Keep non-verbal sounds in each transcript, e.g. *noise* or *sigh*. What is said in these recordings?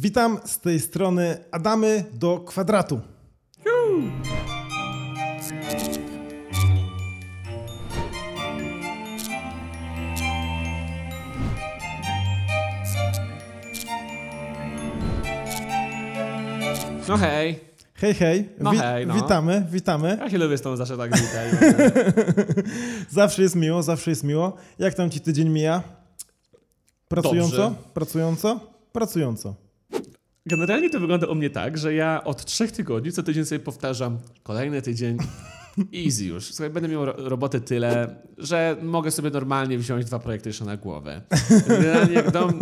Witam z tej strony Adamy do kwadratu. No hej, Hej, hej. No hej, no. Witamy, witamy. ja się lubię z tą zawsze tak *laughs* witaj. Zawsze jest miło, zawsze jest miło. Jak tam ci tydzień mija? Pracująco? Dobrze. Pracująco? Pracująco. Generalnie to wygląda u mnie tak, że ja od trzech tygodni co tydzień sobie powtarzam kolejny tydzień, *laughs* easy już. Słuchaj, będę miał ro- roboty tyle, że mogę sobie normalnie wziąć dwa projekty jeszcze na głowę. Generalnie jak dom,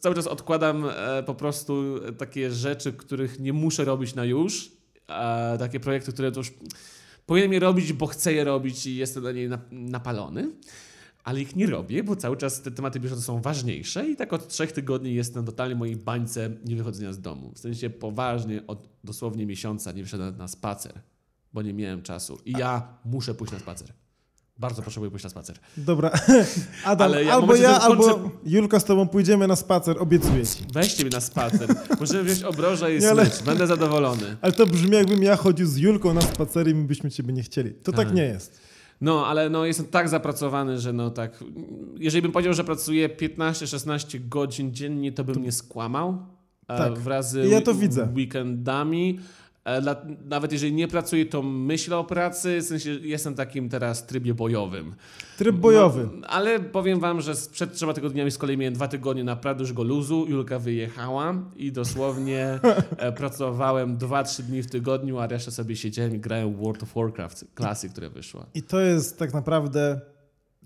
cały czas odkładam e, po prostu takie rzeczy, których nie muszę robić na już, a takie projekty, które to już powinienem je robić, bo chcę je robić i jestem na nie nap- napalony. Ale ich nie robię, bo cały czas te tematy bieżące są ważniejsze i tak od trzech tygodni jestem totalnie mojej bańce nie wychodzenia z domu. W sensie poważnie od dosłownie miesiąca nie wyszedłem na spacer, bo nie miałem czasu. I ja muszę pójść na spacer. Bardzo potrzebuję pójść na spacer. Dobra. *laughs* Adam, Ale ja albo ja, kończę- albo Julka z tobą pójdziemy na spacer, obiecuję ci. Weźcie mnie na spacer. Możemy wziąć obroże i Nie, ale-. Będę zadowolony. Ale to brzmi jakbym ja chodził z Julką na spacer i my byśmy ciebie nie chcieli. To tak Aha. nie jest. No, ale no, jestem tak zapracowany, że no tak. Jeżeli bym powiedział, że pracuję 15-16 godzin dziennie, to bym nie skłamał. Tak. Wraz z Ja to wi- widzę. weekendami. E, nawet jeżeli nie pracuję, to myślę o pracy. W sensie jestem takim teraz trybie bojowym. Tryb bojowy. No, ale powiem wam, że przed trzema tygodniami z kolei miałem dwa tygodnie naprawdę już go luzu. Julka wyjechała i dosłownie *laughs* e, pracowałem 2-3 dni w tygodniu, a resztę sobie siedziałem i grałem w World of Warcraft, klasy, które wyszła. I to jest tak naprawdę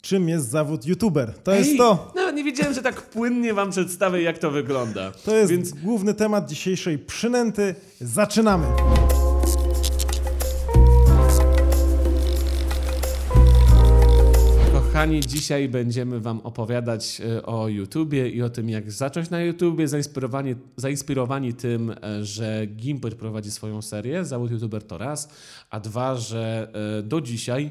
czym jest zawód youtuber. To Ej, jest to. Nawet nie wiedziałem, że tak płynnie wam przedstawię, jak to wygląda. To jest Więc główny temat dzisiejszej przynęty. Zaczynamy. kochani, dzisiaj będziemy wam opowiadać e, o YouTubie i o tym, jak zacząć na YouTubie, zainspirowani, zainspirowani tym, e, że Gimper prowadzi swoją serię, zawód YouTuber to raz, a dwa, że e, do dzisiaj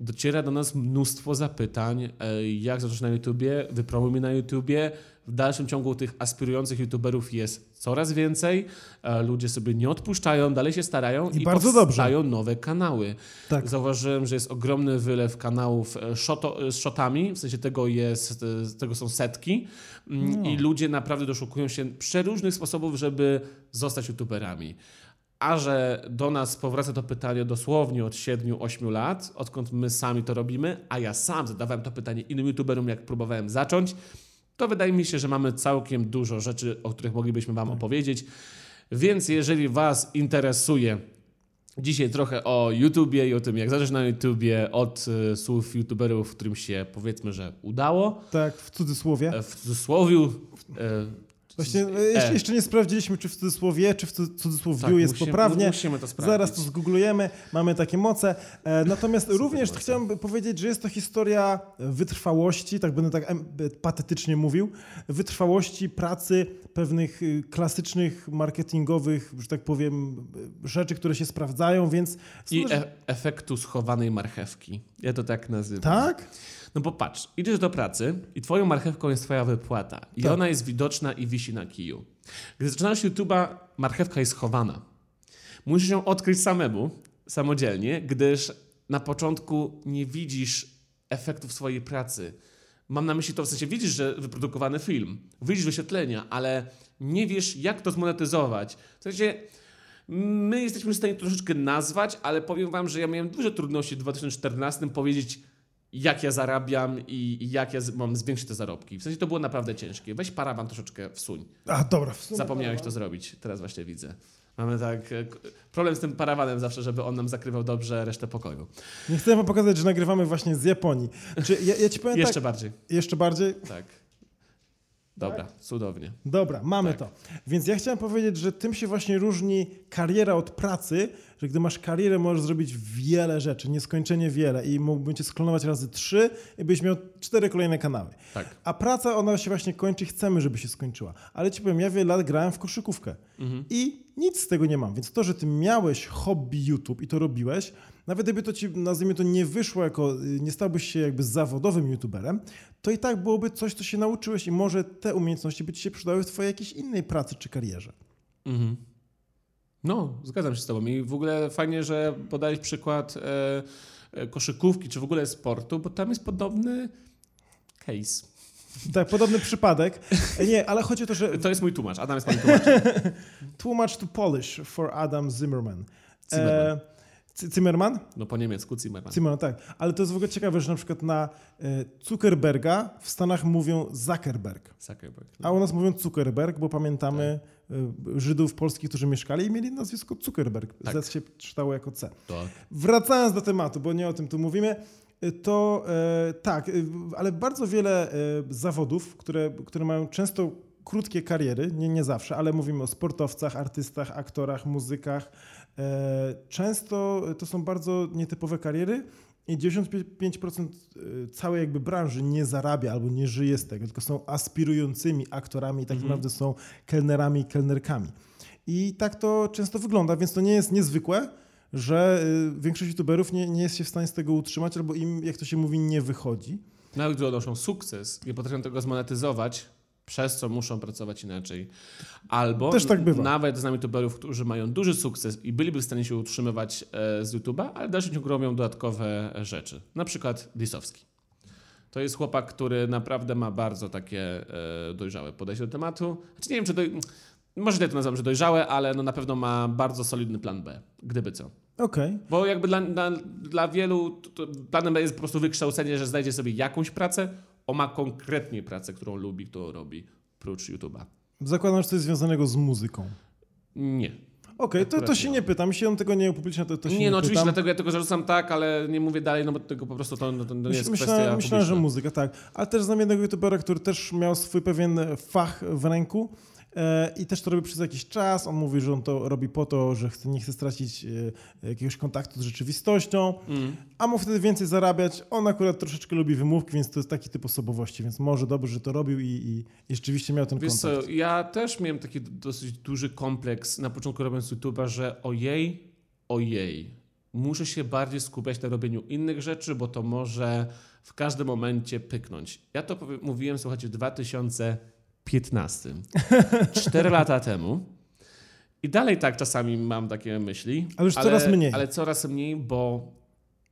dociera do nas mnóstwo zapytań, e, jak zacząć na YouTubie, wypromuj mnie na YouTubie. W dalszym ciągu tych aspirujących YouTuberów jest coraz więcej. E, Ludzie sobie nie odpuszczają, dalej się starają I i, bardzo dobrze. powstają nowe kanały. Tak. Zauważyłem, że jest ogromny wylew kanałów e, shoto, z shotami, w sensie tego, jest, tego są setki Mm, No. i ludzie naprawdę doszukują się przeróżnych sposobów, żeby zostać youtuberami. A że do nas powraca to pytanie dosłownie od 7-8 lat, odkąd my sami to robimy, a ja sam zadawałem to pytanie innym youtuberom, jak próbowałem zacząć, to wydaje mi się, że mamy całkiem dużo rzeczy, o których moglibyśmy Wam opowiedzieć. Więc jeżeli Was interesuje Dzisiaj trochę o YouTubie i o tym, jak zacząć na YouTubie od e, słów YouTuberów, którym się powiedzmy, że udało. Tak, w cudzysłowie. E, w cudzysłowie. E, Właśnie e, e. jeszcze, nie sprawdziliśmy, czy w cudzysłowie, czy w cu- cudzysłowiu tak, jest musimy, poprawnie. Musimy to sprawdzić. Zaraz to zgooglujemy, mamy takie moce. E, natomiast również moce. chciałem powiedzieć, że jest to historia wytrwałości, tak będę tak em, patetycznie mówił, wytrwałości pracy pewnych y, klasycznych marketingowych, że tak powiem, y, rzeczy, które się sprawdzają, więc... I e efektu schowanej marchewki. Ja to tak nazywam. Tak? No bo patrz, idziesz do pracy i twoją marchewką jest twoja wypłata. I Tak. ona jest widoczna i wisi na kiju. Gdy zaczynasz YouTube'a, marchewka jest chowana. Musisz ją odkryć samemu, samodzielnie, gdyż na początku nie widzisz efektów swojej pracy. Mam na myśli to w sensie, widzisz, że wyprodukowany film, widzisz wyświetlenia, ale nie wiesz, jak to zmonetyzować. W sensie, my jesteśmy w stanie troszeczkę nazwać, ale powiem wam, że ja miałem duże trudności w 2014 powiedzieć, jak ja zarabiam i jak ja mam zwiększyć te zarobki. W sensie to było naprawdę ciężkie. Weź parawan troszeczkę wsuń. A, dobra. w sumie- Zapomniałeś to zrobić. Teraz właśnie widzę. Mamy tak e, problem z tym parawanem zawsze, żeby on nam zakrywał dobrze resztę pokoju. Nie chcę wam pokazać, że nagrywamy właśnie z Japonii. Czy ja, ja ci powiem Jeszcze tak, bardziej. jeszcze bardziej? Tak. Dobra, cudownie. Dobra, mamy Tak. to. Więc ja chciałem powiedzieć, że tym się właśnie różni kariera od pracy, że gdy masz karierę, możesz zrobić wiele rzeczy, nieskończenie wiele i mógłbym cię sklonować razy trzy i byś miał cztery kolejne kanały. Tak. A praca, ona się właśnie kończy, chcemy, żeby się skończyła. Ale ci powiem, ja wiele lat grałem w koszykówkę Mhm. i nic z tego nie mam. Więc to, że ty miałeś hobby YouTube i to robiłeś, Nawet gdyby to ci, nazwijmy to, nie wyszło jako, y, nie stałbyś się jakby zawodowym youtuberem, to i tak byłoby coś, co się nauczyłeś i może te umiejętności by ci się przydały w twojej jakiejś innej pracy czy karierze. Mhm. No, zgadzam się z tobą i w ogóle fajnie, że podałeś przykład e, e, koszykówki, czy w ogóle sportu, bo tam jest podobny case. Tak, podobny przypadek. E, Nie, ale chodzi o to, że To jest mój tłumacz, Adam jest moim tłumaczem. *laughs* tłumacz to Polish for Adam Zimmerman. Zimmerman. E, Zimmerman? No po niemiecku Zimmerman. Zimmerman, tak. Ale to jest w ogóle ciekawe, że na przykład na e, Zuckerberga w Stanach mówią Zuckerberg, Zuckerberg. a u nas mówią Zuckerberg, bo pamiętamy e, Żydów polskich, którzy mieszkali i mieli nazwisko Zuckerberg. Tak. Z się czytało jako C. Tak. Wracając do tematu, bo nie o tym tu mówimy, to e, tak, y, ale bardzo wiele e, zawodów, które, które mają często krótkie kariery, nie, nie zawsze, ale mówimy o sportowcach, artystach, aktorach, muzykach. E, często to są bardzo nietypowe kariery i 95% całej jakby branży nie zarabia albo nie żyje z tego, tylko są aspirującymi aktorami i tak Mhm. naprawdę są kelnerami i kelnerkami. I tak to często wygląda, więc to nie jest niezwykłe, że y, większość youtuberów nie, nie jest się w stanie z tego utrzymać, albo im, jak to się mówi, nie wychodzi. Nawet gdy odnoszą sukces, nie potrafią tego zmonetyzować, przez co muszą pracować inaczej. Albo Też tak bywa. nawet znam youtuberów, którzy mają duży sukces i byliby w stanie się utrzymywać e, z YouTube'a, ale w dalszym ciągu robią dodatkowe rzeczy. Na przykład Disowski. To jest chłopak, który naprawdę ma bardzo takie e, dojrzałe podejście do tematu. Znaczy nie wiem, czy doj... może nie to nazywam, że dojrzałe, ale no na pewno ma bardzo solidny plan B, gdyby co. Okej, Bo jakby dla, dla, dla wielu to, to planem jest po prostu wykształcenie, że znajdzie sobie jakąś pracę, on ma konkretnie pracę, którą lubi, którą robi, prócz YouTube'a. zakładam, że to jest związanego z muzyką. Nie. Okej, to, to Akurat się nie. pytam, jeśli on tego nie upublicznia, to, to się nie, nie, no oczywiście, pytam. dlatego ja tylko zarzucam tak, ale nie mówię dalej, no bo tego po prostu to, no, to nie jest Myślę, kwestia myślę, że muzyka, tak. Ale też znam jednego youtubera, który też miał swój pewien fach w ręku i też to robi przez jakiś czas. On mówi, że on to robi po to, że chce, nie chce stracić e, jakiegoś kontaktu z rzeczywistością, Mm. a mógł wtedy więcej zarabiać. On akurat troszeczkę lubi wymówki, więc to jest taki typ osobowości, więc może dobrze, że to robił i, i, i rzeczywiście miał ten Wiesz kontakt. co, ja też miałem taki dosyć duży kompleks na początku robiąc YouTube'a, że ojej, ojej, muszę się bardziej skupiać na robieniu innych rzeczy, bo to może w każdym momencie pyknąć. Ja to powie- mówiłem, słuchajcie, w 2015, 4 *laughs* lata temu. I dalej tak czasami mam takie myśli. Ale już coraz mniej. Ale coraz mniej, bo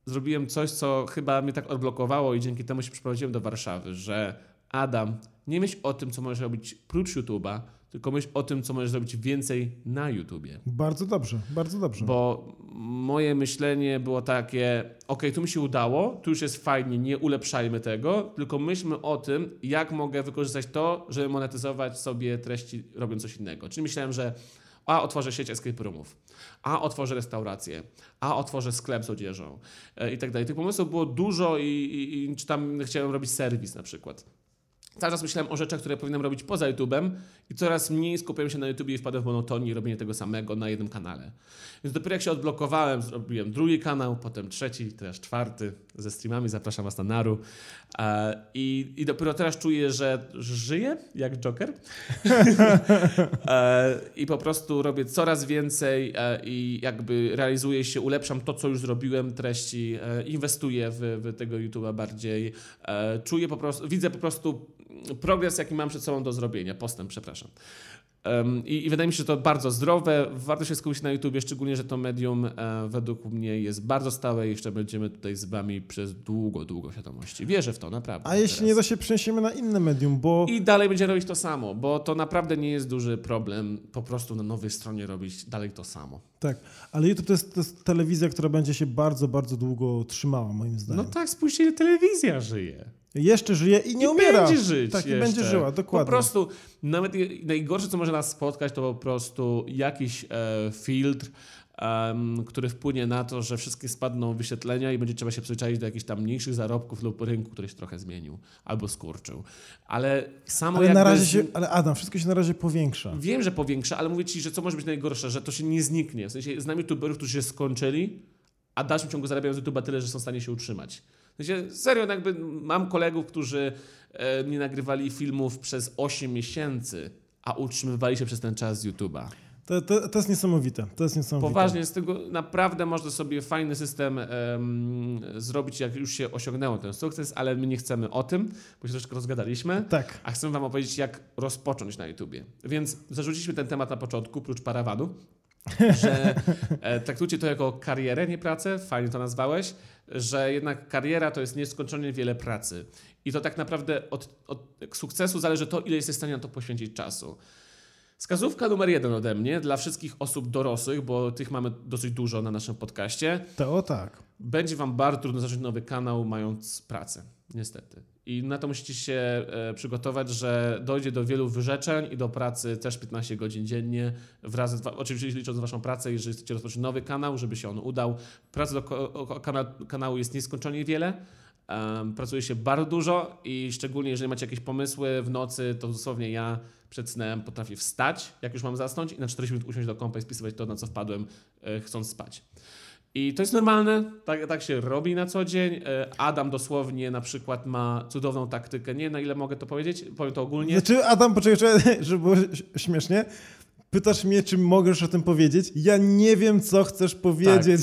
zrobiłem coś, co chyba mnie tak odblokowało i dzięki temu się przeprowadziłem do Warszawy, że Adam, nie myśl o tym, co możesz robić prócz YouTube'a, tylko myśl o tym, co możesz zrobić więcej na YouTubie. Bardzo dobrze, bardzo dobrze. Bo moje myślenie było takie, ok, tu mi się udało, tu już jest fajnie, nie ulepszajmy tego, tylko myślmy o tym, jak mogę wykorzystać to, żeby monetyzować sobie treści robiąc coś innego. Czyli myślałem, że a otworzę sieć escape roomów, a otworzę restaurację, a otworzę sklep z odzieżą e, i tak dalej. Tych pomysłów było dużo i, i, i czy tam chciałem robić serwis na przykład. Cały czas myślałem o rzeczach, które powinienem robić poza YouTube'em i coraz mniej skupiałem się na YouTube i wpadłem w monotonię i robienie tego samego na jednym kanale. Więc dopiero jak się odblokowałem, zrobiłem drugi kanał, potem trzeci, teraz czwarty ze streamami, zapraszam Was na Naru. E, I, I dopiero teraz czuję, że żyję jak Joker. *laughs* e, I po prostu robię coraz więcej e, i jakby realizuję się, ulepszam to, co już zrobiłem, treści, inwestuję w, w tego YouTube'a bardziej. Czuję po prostu, widzę po prostu progres, jaki mam przed sobą do zrobienia, postęp, przepraszam. I, I wydaje mi się, że to bardzo zdrowe. Warto się skupić na YouTubie, szczególnie, że to medium e, według mnie jest bardzo stałe i jeszcze będziemy tutaj z Wami przez długo, długo świadomości. Wierzę w to, naprawdę. A jeśli teraz. nie, to się przeniesiemy na inne medium, bo I dalej będzie robić to samo, bo to naprawdę nie jest duży problem po prostu na nowej stronie robić dalej to samo. tak, ale YouTube to jest, to jest telewizja, która będzie się bardzo, bardzo długo trzymała, moim No zdaniem. tak, spójrzcie, telewizja żyje. Jeszcze żyje i nie I umiera. będzie żyć Tak, i jeszcze. będzie żyła, dokładnie. Po prostu, nawet najgorsze, co może nas spotkać, to po prostu jakiś e, filtr, który wpłynie na to, że wszystkie spadną wyświetlenia i będzie trzeba się przyzwyczaić do jakichś tam mniejszych zarobków lub rynku, który się trochę zmienił albo skurczył. Ale samo Ale na razie się, ale Adam, wszystko się na razie powiększa. Wiem, że powiększa, ale mówię ci, że co może być najgorsze, że to się nie zniknie. W sensie znam youtuberów, którzy się skończyli, a w dalszym ciągu zarabiają z YouTube'a tyle, że są w stanie się utrzymać. W sensie, serio, no jakby mam kolegów, którzy e, nie nagrywali filmów przez 8 miesięcy, a utrzymywali się przez ten czas z YouTube'a. To, to, to jest niesamowite. To jest niesamowite. Poważnie, z tego naprawdę można sobie fajny system em, zrobić, jak już się osiągnęło ten sukces, ale my nie chcemy o tym, bo się troszkę rozgadaliśmy. Tak. A chcę Wam opowiedzieć, jak rozpocząć na YouTubie. Więc zarzuciliśmy ten temat na początku, prócz parawanu, że e, traktujcie to jako karierę, nie pracę, fajnie to nazwałeś, że jednak kariera to jest nieskończenie wiele pracy. I to tak naprawdę od, od sukcesu zależy to, ile jesteś w stanie na to poświęcić czasu. Wskazówka numer jeden ode mnie dla wszystkich osób dorosłych, bo tych mamy dosyć dużo na naszym podcaście. To o tak. Będzie Wam bardzo trudno zacząć nowy kanał, mając pracę. Niestety. I na to musicie się e, przygotować, że dojdzie do wielu wyrzeczeń i do pracy też 15 godzin dziennie, wraz z, oczywiście licząc Waszą pracę, jeżeli chcecie rozpocząć nowy kanał, żeby się on udał. Pracy do kanału jest nieskończenie wiele. Pracuje się bardzo dużo i szczególnie jeżeli macie jakieś pomysły w nocy, to dosłownie ja przed snem potrafię wstać, jak już mam zasnąć i na 40 minut usiąść do kąpa i spisywać to, na co wpadłem, e, chcąc spać. I to jest normalne, tak, tak się robi na co dzień. E, Adam dosłownie na przykład ma cudowną taktykę. Nie wiem, na ile mogę to powiedzieć, powiem to ogólnie. Znaczy, Adam, poczekaj, czekaj, *laughs* żeby było śmiesznie. Pytasz mnie, czy możesz o tym powiedzieć? Ja nie wiem, co chcesz powiedzieć.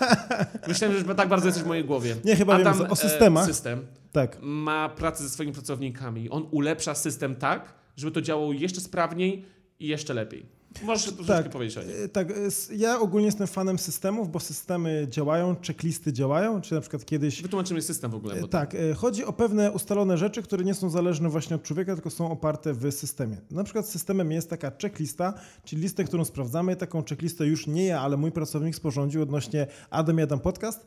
*laughs* Myślałem, że tak bardzo jesteś w mojej głowie. Nie, chyba wiem, Adam, o systemach. E, system tak. ma pracę ze swoimi pracownikami. On ulepsza system tak, żeby to działało jeszcze sprawniej i jeszcze lepiej. Możesz troszeczkę Tak. powiedzieć o. E, Tak, e, ja ogólnie jestem fanem systemów, bo systemy działają, checklisty działają, czy na przykład kiedyś... Wytłumaczymy system w ogóle. E, Bo Tak, chodzi o pewne ustalone rzeczy, które nie są zależne właśnie od człowieka, tylko są oparte w systemie. Na przykład systemem jest taka checklista, czyli listę, którą sprawdzamy. Taką checklistę już nie ja, ale mój pracownik sporządził odnośnie Adam Jadam Podcast.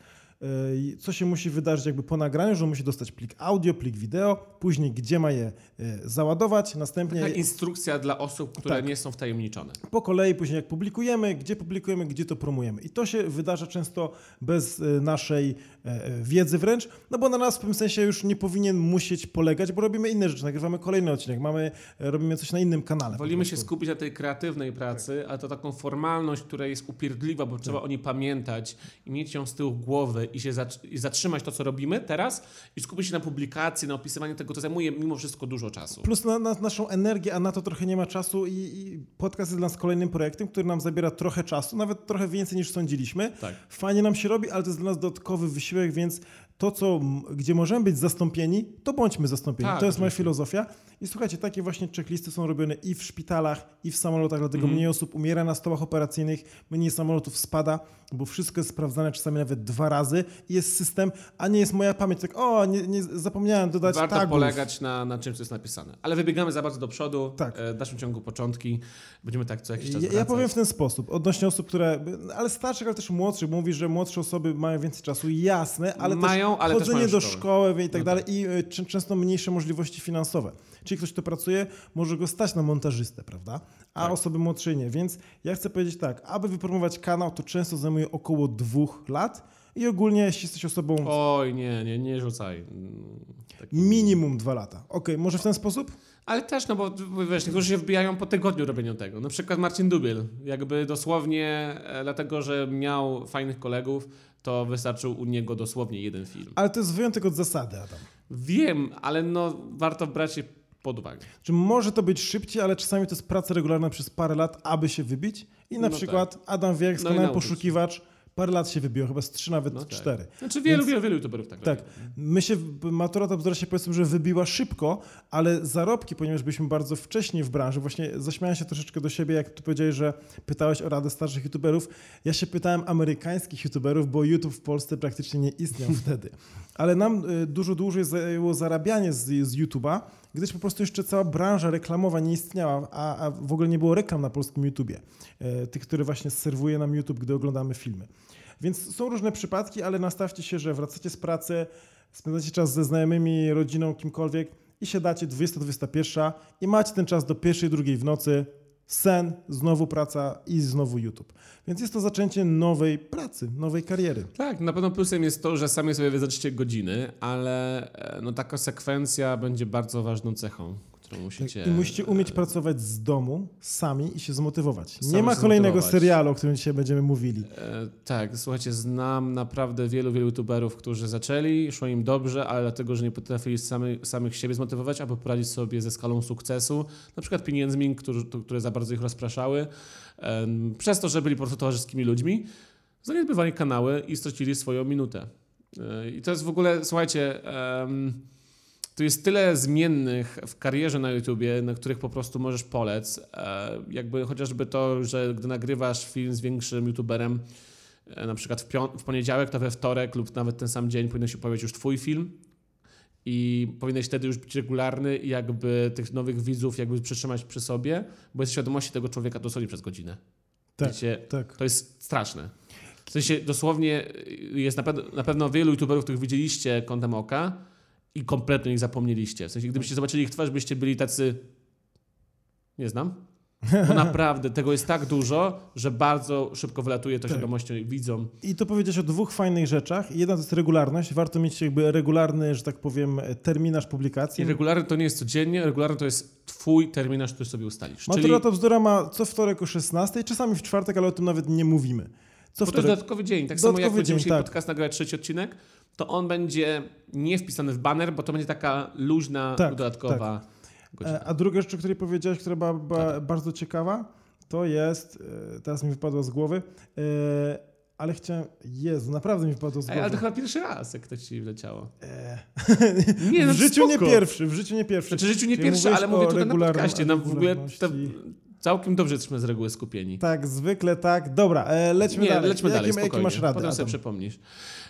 Co się musi wydarzyć jakby po nagraniu, że musi dostać plik audio, plik wideo, później gdzie ma je e, załadować, następnie Taka instrukcja dla osób, które Tak. nie są wtajemniczone. po kolei, później jak publikujemy, gdzie publikujemy, gdzie to promujemy. I to się wydarza często bez e, naszej e, wiedzy wręcz, no bo na nas w pewnym sensie już nie powinien musieć polegać, bo robimy inne rzeczy, nagrywamy kolejny odcinek, mamy, robimy coś na innym kanale. Wolimy się skupić na tej kreatywnej pracy, ale to taką formalność, która jest upierdliwa, bo trzeba o niej pamiętać i mieć ją z tyłu głowy i się i zatrzymać to, co robimy teraz i skupić się na publikacji, na opisywaniu tego, to zajmuje mimo wszystko dużo czasu. Plus na, na naszą energię, a na to trochę nie ma czasu i, i podcast jest dla nas kolejnym projektem, który nam zabiera trochę czasu, nawet trochę więcej niż sądziliśmy. Tak. Fajnie nam się robi, ale to jest dla nas dodatkowy wysiłek, więc to, co, gdzie możemy być zastąpieni, to bądźmy zastąpieni. Tak, to jest moja oczywiście. filozofia. I słuchajcie, takie właśnie checklisty są robione i w szpitalach, i w samolotach, dlatego Mhm. mniej osób umiera na stołach operacyjnych, mniej samolotów spada, bo wszystko jest sprawdzane czasami nawet dwa razy i jest system, a nie jest moja pamięć. Tak, o, nie, nie zapomniałem dodać Warto tagów. polegać na, na czymś, co jest napisane. Ale wybiegamy za bardzo do przodu. Tak. E, W dalszym ciągu początki. Będziemy tak co jakiś czas Ja, ja powiem w ten sposób, odnośnie osób, które, ale starszych, ale też młodszych, mówi, że młodsze osoby mają więcej czasu, jasne, ale Mają, też ale też chodzenie mają do szkoły i tak No dalej i y, czę- często mniejsze możliwości finansowe. Czyli ktoś, kto pracuje, może go stać na montażystę, prawda? A Tak. osoby młodsze nie, więc ja chcę powiedzieć tak, aby wypromować kanał, to często zajmuje około dwóch lat i ogólnie, jeśli jesteś osobą Oj, nie, nie, nie rzucaj. Mm, tak. minimum dwa lata. Okej, może w ten sposób? Ale też, no bo wiesz, niektórzy się wbijają po tygodniu robienia tego. Na przykład Marcin Dubiel. Jakby dosłownie e, dlatego, że miał fajnych kolegów, to wystarczył u niego dosłownie jeden film. Ale to jest wyjątek od zasady, Adam. Wiem, ale no warto brać pod uwagę. Czy może to być szybciej, ale czasami to jest praca regularna przez parę lat, aby się wybić. I na No przykład Adam Wiek No i. Poszukiwacz parę lat się wybiło, chyba z trzy nawet No tak. cztery. Znaczy wielu, Więc- wielu, wielu youtuberów tak Tak, my się, matura to bzdura się powiedzmy, że wybiła szybko, ale zarobki, ponieważ byliśmy bardzo wcześnie w branży, właśnie zaśmiałem się troszeczkę do siebie, jak tu powiedziałeś, że pytałeś o radę starszych youtuberów. Ja się pytałem amerykańskich youtuberów, bo YouTube w Polsce praktycznie nie istniał *laughs* wtedy. Ale nam y, dużo dłużej zajęło zarabianie z, z YouTube'a, gdyż po prostu jeszcze cała branża reklamowa nie istniała, a, a w ogóle nie było reklam na polskim YouTubie. E, Tych, które właśnie serwuje nam YouTube, gdy oglądamy filmy. Więc są różne przypadki, ale nastawcie się, że wracacie z pracy, spędzacie czas ze znajomymi, rodziną, kimkolwiek i siadacie 20-21 i macie ten czas do pierwszej, drugiej w nocy, sen, znowu praca i znowu YouTube. Więc jest to zaczęcie nowej pracy, nowej kariery. Tak, na pewno plusem jest to, że sami sobie wyznaczycie godziny, ale e, no, ta konsekwencja będzie bardzo ważną cechą, którą musicie... Tak, I musicie umieć pracować z domu sami i się zmotywować. Sami Nie ma kolejnego serialu, o którym dzisiaj będziemy mówili. E, tak, słuchajcie, znam naprawdę wielu, wielu youtuberów, którzy zaczęli, szło im dobrze, ale dlatego, że nie potrafili samy, samych siebie zmotywować, albo poradzić sobie ze skalą sukcesu, na przykład pieniędzmi, którzy, które za bardzo ich rozpraszały, em, przez to, że byli po prostu towarzyskimi ludźmi, zaniedbywali kanały i stracili swoją minutę. E, I to jest w ogóle, słuchajcie, em, tu jest tyle zmiennych w karierze na YouTubie, na których po prostu możesz polec. E, jakby chociażby to, że gdy nagrywasz film z większym YouTuberem, e, na przykład w, w poniedziałek, to we wtorek lub nawet ten sam dzień powinien się pojawić już twój film i powinieneś wtedy już być regularny i jakby tych nowych widzów jakby przytrzymać przy sobie, bo jest świadomości tego człowieka dosłownie przez godzinę. Tak, Wiecie, tak. to jest straszne. W sensie dosłownie jest na, pe- na pewno wielu youtuberów, których widzieliście kątem oka i kompletnie ich zapomnieliście. W sensie gdybyście zobaczyli ich twarz, byście byli tacy... Nie znam. Bo *laughs* naprawdę tego jest tak dużo, że bardzo szybko wylatuje to Tak. świadomością i widzą. I to powiedziałeś o dwóch fajnych rzeczach. Jedna to jest regularność. Warto mieć jakby regularny, że tak powiem, terminarz publikacji. I regularny to nie jest codziennie, regularny to jest twój terminarz, który sobie ustalisz. Czyli, Matura to bzdura ma co wtorek o 16, czasami w czwartek, ale o tym nawet nie mówimy. Co bo to jest wtorek? dodatkowy dzień. Tak samo jak Dodatkowy będziemy dzień, tak. podcast nagrywać trzeci odcinek, to on będzie nie wpisany w banner, bo to będzie taka luźna, Tak, dodatkowa godzina. E, A druga rzecz, o której powiedziałeś, która była, Tak. bardzo ciekawa, to jest, e, teraz mi wypadło z głowy, e, ale chciałem, Jezu, naprawdę mi wypadło z głowy. ale to chyba pierwszy raz, jak to ci wleciało. *laughs* Nie, no w życiu spoko. nie pierwszy, w życiu nie pierwszy. Znaczy w życiu nie Czyli pierwszy, ale mówię tutaj na podcaście. No, w ogóle. Całkiem dobrze jesteśmy z reguły skupieni. Tak, zwykle tak. Dobra, e, lećmy nie, dalej. lećmy dalej, jakie spokojnie. masz rady, Potem sobie przypomnisz.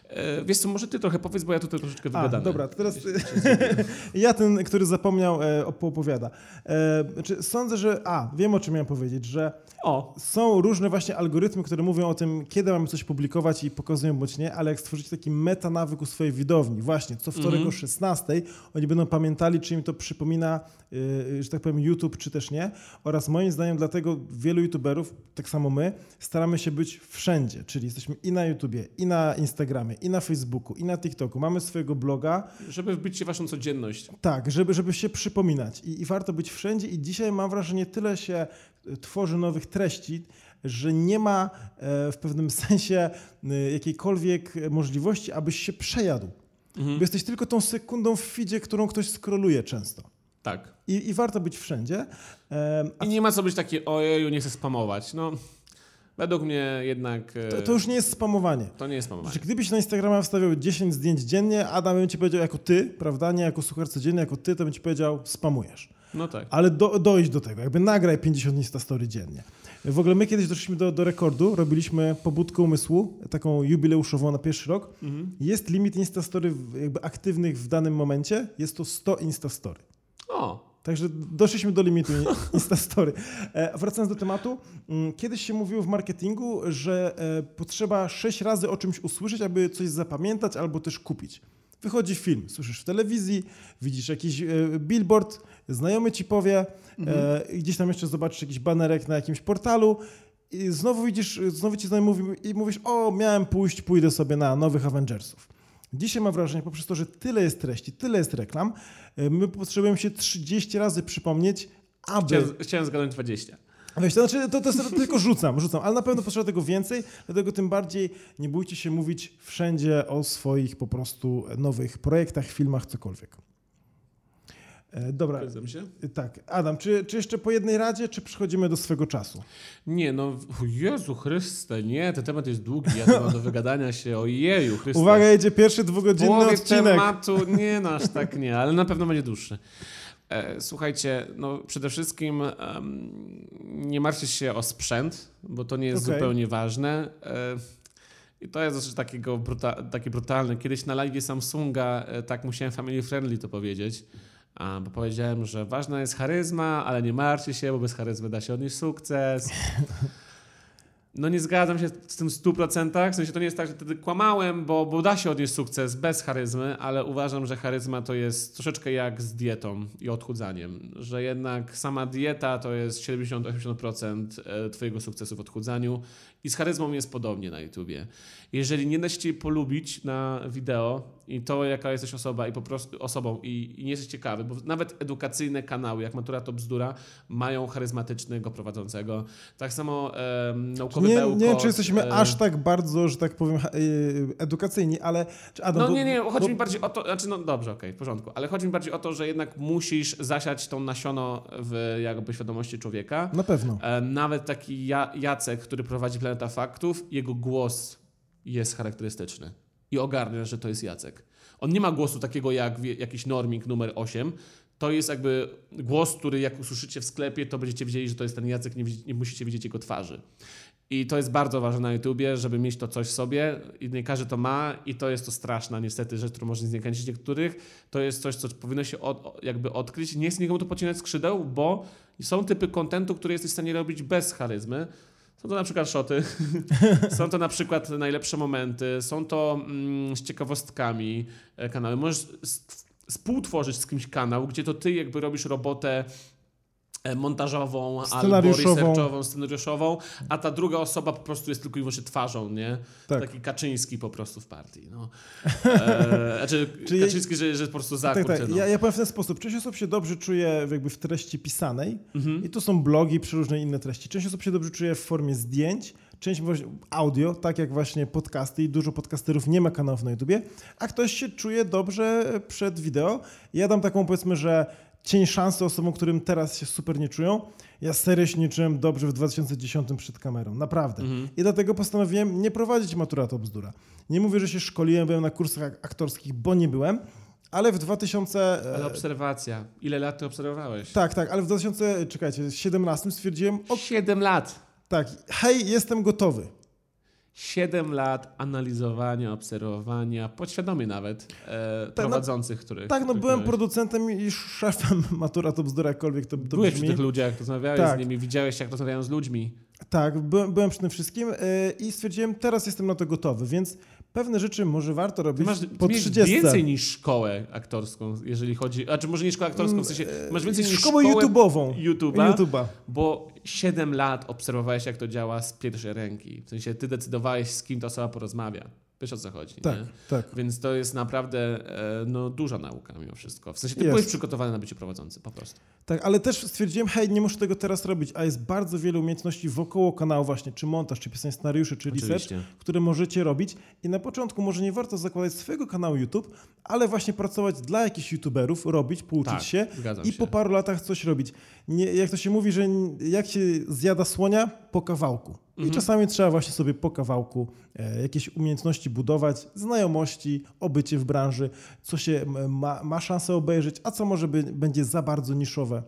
E, wiesz co, może ty trochę powiedz, bo ja tutaj troszeczkę A, wygadany. dobra, to teraz *laughs* ja ten, który zapomniał, e, opowiada. E, znaczy, sądzę, że, a, wiem o czym miałem powiedzieć, że O, są różne właśnie algorytmy, które mówią o tym, kiedy mamy coś publikować i pokazują bądź nie, ale jak stworzycie taki metanawyk u swojej widowni, właśnie co wtorek Mhm. o 16, oni będą pamiętali, czy im to przypomina, że tak powiem, YouTube, czy też nie. Oraz moim zdaniem dlatego wielu YouTuberów, tak samo my, staramy się być wszędzie, czyli jesteśmy i na YouTubie, i na Instagramie, i na Facebooku, i na TikToku. Mamy swojego bloga, żeby wbić się w waszą codzienność. tak, żeby, żeby się przypominać I, i warto być wszędzie i dzisiaj mam wrażenie, tyle się e, tworzy nowych treści, że nie ma e, w pewnym *laughs* sensie jakiejkolwiek możliwości, abyś się przejadł. Mhm. Bo jesteś tylko tą sekundą w feedzie, którą ktoś skroluje często. Tak. I, i warto być wszędzie. A I nie ma co być takie, ojeju, nie chcę spamować. No, według mnie jednak e, to, to już nie jest spamowanie. to nie jest spamowanie. Znaczy, gdybyś na Instagrama wstawiał 10 zdjęć dziennie, Adam bym ci powiedział jako ty, prawda, nie jako słuchacz codziennie, jako ty, to bym ci powiedział spamujesz. No tak. Ale do, dojść do tego, jakby nagraj 50 Instastory dziennie. W ogóle my kiedyś doszliśmy do, do rekordu, robiliśmy pobudkę umysłu, taką jubileuszową na pierwszy rok. Mhm. Jest limit Instastory w- jakby aktywnych w danym momencie, jest to 100 Instastory. O, Także doszliśmy do limitu *laughs* Instastory. E, wracając do tematu, mm, kiedyś się mówiło w marketingu, że e, potrzeba 6 razy o czymś usłyszeć, aby coś zapamiętać albo też kupić. Wychodzi film, słyszysz w telewizji, widzisz jakiś e, billboard, znajomy ci powie, e, gdzieś tam jeszcze zobaczysz jakiś banerek na jakimś portalu i znowu widzisz, znowu ci znajomy mówi i mówisz, o miałem pójść, pójdę sobie na nowych Avengersów. Dzisiaj mam wrażenie, poprzez to, że tyle jest treści, tyle jest reklam, my potrzebujemy się 30 razy przypomnieć, aby... chciałem, chciałem zgadnąć 20. Wiesz, to znaczy, to, to, to tylko rzucam, rzucam, ale na pewno potrzeba tego więcej, dlatego tym bardziej nie bójcie się mówić wszędzie o swoich po prostu nowych projektach, filmach, cokolwiek. E, Dobra, Zgadzam się. tak. Adam, czy, czy jeszcze po jednej radzie, czy przechodzimy do swego czasu? Nie, no, Jezu Chryste, nie, ten temat jest długi, ja mam do wygadania się, ojeju Chryste. Uwaga, jedzie pierwszy dwugodzinny połowie odcinek. tematu, nie no, aż tak nie, ale na pewno będzie dłuższy. E, Słuchajcie, no przede wszystkim em, nie martwcie się o sprzęt, bo to nie jest Okej. zupełnie ważne. E, I to jest dosyć takiego bruta takie brutalne. Kiedyś na live Samsunga e, tak musiałem family friendly to powiedzieć, bo powiedziałem, że ważna jest charyzma, ale nie martwcie się, bo bez charyzmy da się odnieść sukces. No nie zgadzam się z tym w 100%. W sensie to nie jest tak, że wtedy kłamałem, bo, bo da się odnieść sukces bez charyzmy, ale uważam, że charyzma to jest troszeczkę jak z dietą i odchudzaniem. Że jednak sama dieta to jest 70-80% e, twojego sukcesu w odchudzaniu i z charyzmą jest podobnie na YouTubie. Jeżeli nie da się cię polubić na wideo i to, jaka jesteś osoba i po prostu osobą i, i nie jesteś ciekawy, bo nawet edukacyjne kanały, jak Matura to bzdura, mają charyzmatycznego prowadzącego. Tak samo e, naukowy Nie, bełkot, nie wiem, czy jesteśmy e, aż tak bardzo, że tak powiem, y, edukacyjni, ale... Adam, No nie, nie, chodzi bo- mi bardziej o to, znaczy no dobrze, okej, w porządku, ale chodzi mi bardziej o to, że jednak musisz zasiać tą nasiono w jakby świadomości człowieka. Na pewno. E, Nawet taki ja, Jacek, który prowadzi Planeta Faktów, jego głos jest charakterystyczny i ogarniasz, że to jest Jacek. On nie ma głosu takiego jak jakiś norming numer 8. To jest jakby głos, który jak usłyszycie w sklepie, to będziecie wiedzieli, że to jest ten Jacek, nie, nie musicie widzieć jego twarzy. I to jest bardzo ważne na YouTubie, żeby mieć to coś w sobie i nie każdy to ma i to jest to straszna niestety rzecz, którą może zniechęcić niektórych. To jest coś, co powinno się od, jakby odkryć. Nie chcę nikomu tu pocinać skrzydeł, bo są typy kontentu, które jesteś w stanie robić bez charyzmy. Są to na przykład szoty, *laughs* są to na przykład najlepsze momenty, są to mm, z ciekawostkami e, kanały. Możesz współtworzyć z kimś kanał, gdzie to ty jakby robisz robotę e, montażową albo Scenariuszową. researchową, scenariuszową, a ta druga osoba po prostu jest tylko i wyłącznie twarzą, nie? Tak. Taki Kaczyński po prostu w partii, no. *laughs* E, znaczy, Czyli- Kaczyński, że, że po prostu za, Tak, kurczę, tak. no. Ja, ja powiem w ten sposób. Część osób się dobrze czuje jakby w treści pisanej Mhm. i to są blogi, przeróżne inne treści. Część osób się dobrze czuje w formie zdjęć, część audio, tak jak właśnie podcasty i dużo podcasterów nie ma kanałów na YouTubie, a ktoś się czuje dobrze przed wideo. Ja dam taką powiedzmy, że cień szansy osobom, którym teraz się super nie czują. Ja serio się nie czułem dobrze w 2010 przed kamerą, naprawdę. Mhm. I dlatego postanowiłem nie prowadzić matura to bzdura. Nie mówię, że się szkoliłem, byłem na kursach ak- aktorskich, bo nie byłem, ale w 2000... Ale e, obserwacja. Ile lat ty obserwowałeś? tak, tak, ale w 2000, czekajcie, 17 stwierdziłem, o, 7 lat. tak, hej, jestem gotowy. 7 lat analizowania, obserwowania, podświadomie nawet, e, no- prowadzących, których... Tak, no których byłem miałeś. producentem i szefem *laughs* Matura to bzdura, jakkolwiek to, to Byłeś przy brzmi. tych ludziach, rozmawiałeś Tak. z nimi, widziałeś jak rozmawiają z ludźmi. Tak, byłem, byłem przy tym wszystkim e, i stwierdziłem, teraz jestem na to gotowy, więc pewne rzeczy może warto robić masz po ty miałeś 30. więcej niż szkołę aktorską, jeżeli chodzi... A czy może nie szkołę aktorską, w sensie masz więcej niż Szkołę szkołę YouTube'ową. YouTube'a, YouTube'a. bo 7 lat obserwowałeś jak to działa z pierwszej ręki. W sensie ty decydowałeś z kim ta osoba porozmawia. Wiesz o co chodzi, Tak, nie? tak. Więc to jest naprawdę e, no, duża nauka mimo wszystko. W sensie ty Jest. byłeś przygotowany na bycie prowadzący, po prostu. Tak, ale też stwierdziłem, hej, nie muszę tego teraz robić, a jest bardzo wiele umiejętności wokoło kanału właśnie, czy montaż, czy pisanie scenariuszy, czy research, Oczywiście. które możecie robić i na początku może nie warto zakładać swojego kanału YouTube, ale właśnie pracować dla jakichś YouTuberów, robić, pouczyć Tak, się i się. po paru latach coś robić. Nie, jak to się mówi, że jak się zjada słonia? Po kawałku. I Mhm. czasami trzeba właśnie sobie po kawałku e, jakieś umiejętności budować, znajomości, obycie w branży, co się ma, ma szansę obejrzeć, a co może by, będzie za bardzo niszowe.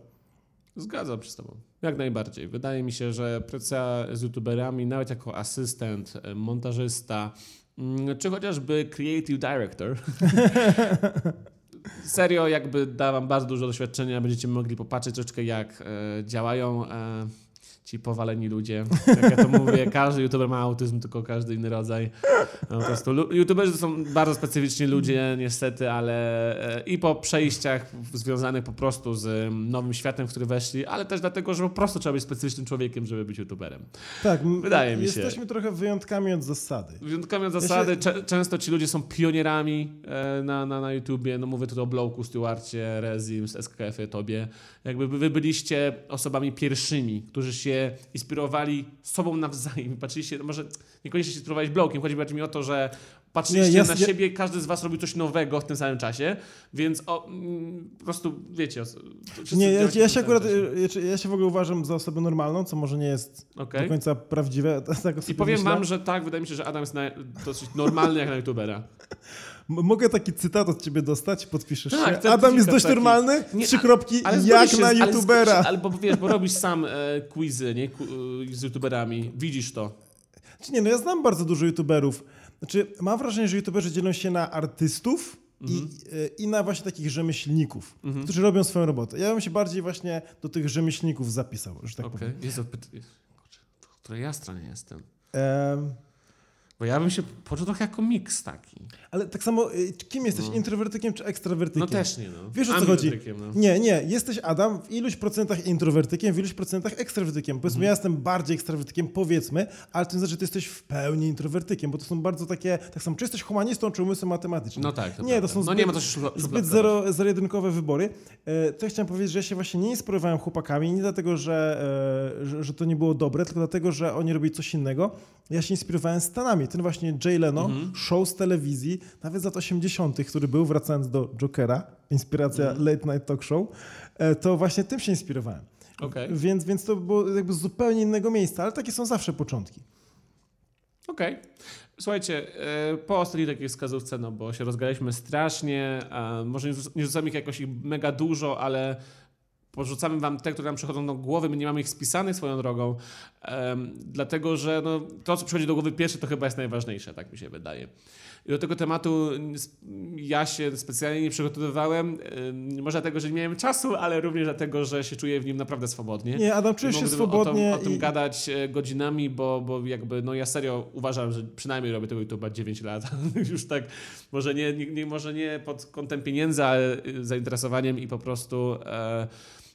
Zgadzam się z tobą. Jak najbardziej. Wydaje mi się, że praca z youtuberami, nawet jako asystent, e, montażysta, mm, czy chociażby creative director, *laughs* serio jakby da wam bardzo dużo doświadczenia, będziecie mogli popatrzeć troszeczkę jak e, działają ci powaleni ludzie. Jak ja to mówię, *laughs* każdy youtuber ma autyzm, tylko każdy inny rodzaj. No, po prostu youtuberzy to są bardzo specyficzni ludzie niestety, ale e, i po przejściach związanych po prostu z mm, nowym światem, w który weszli, ale też dlatego, że po prostu trzeba być specyficznym człowiekiem, żeby być youtuberem. Tak, Wydaje mi się. Jesteśmy trochę wyjątkami od zasady. Wyjątkami od Ja zasady, się- cze- często ci ludzie są pionierami e, na, na, na YouTubie. No mówię tu o Blowku, Stewarcie, Rezim, SKF-ie, tobie. Jakby wy byliście osobami pierwszymi, którzy się inspirowali sobą nawzajem. Patrzyliście, no może niekoniecznie się inspirowałeś Blowkiem, chodzi bardziej mi o to, że patrzyliście Nie, na siebie, każdy z was robił coś nowego w tym samym czasie, więc o, mm, po prostu wiecie. Nie, ja, ja się akurat, ja, ja się w ogóle uważam za osobę normalną, co może nie jest Okej. do końca prawdziwe. *laughs* Tak I powiem myślę. wam, że tak, wydaje mi się, że Adam jest na, dosyć normalny jak na YouTubera. *laughs* Mogę taki cytat od ciebie dostać? Podpiszesz Tak, się? Adam jest dość taki. normalny? Nie, Trzy kropki, Ale jak się na ale youtubera. zgodzisz- Ale bo wiesz, bo robisz sam e, quizy, nie? E, z youtuberami. Widzisz to. Czy nie, no ja znam bardzo dużo youtuberów. Znaczy, mam wrażenie, że youtuberzy dzielą się na artystów i, Mhm. e, i na właśnie takich rzemieślników, którzy robią swoją robotę. Ja bym się bardziej właśnie do tych rzemieślników zapisał, że tak Okej. powiem. Kurczę. której ja stronie jestem? Em, Bo ja bym się poczuł trochę jako miks taki. Ale tak samo, y, kim jesteś, No. introwertykiem czy ekstrawertykiem? No też nie, no. Wiesz, o co chodzi? No. Nie, nie. Jesteś Adam w iluś procentach introwertykiem, w iluś procentach ekstrawertykiem. Powiedzmy, Mhm. ja jestem bardziej ekstrawertykiem, powiedzmy, ale to nie znaczy, że ty jesteś w pełni introwertykiem, bo to są bardzo takie, tak samo, czy jesteś humanistą, czy umysłem matematycznym. No tak, to Nie, to są No zbyt, nie ma to zbyt zero, zero-jedynkowe wybory. E, to ja chciałem powiedzieć, że ja się właśnie nie inspirowałem chłopakami, nie dlatego, że, e, że, że to nie było dobre, tylko dlatego, że oni robili coś innego. Ja się inspirowałem Stanami. Ten właśnie Jay Leno, Mhm. show z telewizji, nawet z lat 80., który był, wracając do Jokera, inspiracja Mhm. Late Night Talk Show, e, to właśnie tym się inspirowałem. Okej. Więc, więc to było jakby z zupełnie innego miejsca, ale takie są zawsze początki. Okej. Słuchajcie, e, po ostatniej takiej wskazówce, no bo się rozgraliśmy strasznie, może nie rzuc- nie rzucamy ich jakoś mega dużo, ale porzucamy wam te, które nam przychodzą do głowy, my nie mamy ich spisanych swoją drogą, em, dlatego że no, to, co przychodzi do głowy pierwsze, to chyba jest najważniejsze, tak mi się wydaje. I do tego tematu ja się specjalnie nie przygotowywałem, em, może dlatego, że nie miałem czasu, ale również dlatego, że się czuję w nim naprawdę swobodnie. Nie, Adam, czujesz się swobodnie O tym, o tym i... gadać e, godzinami, bo, bo jakby, no ja serio uważam, że przynajmniej robię tego YouTube'a 9 lat. *laughs* Już tak, może nie, nie, może nie pod kątem pieniędzy, ale y, zainteresowaniem i po prostu e,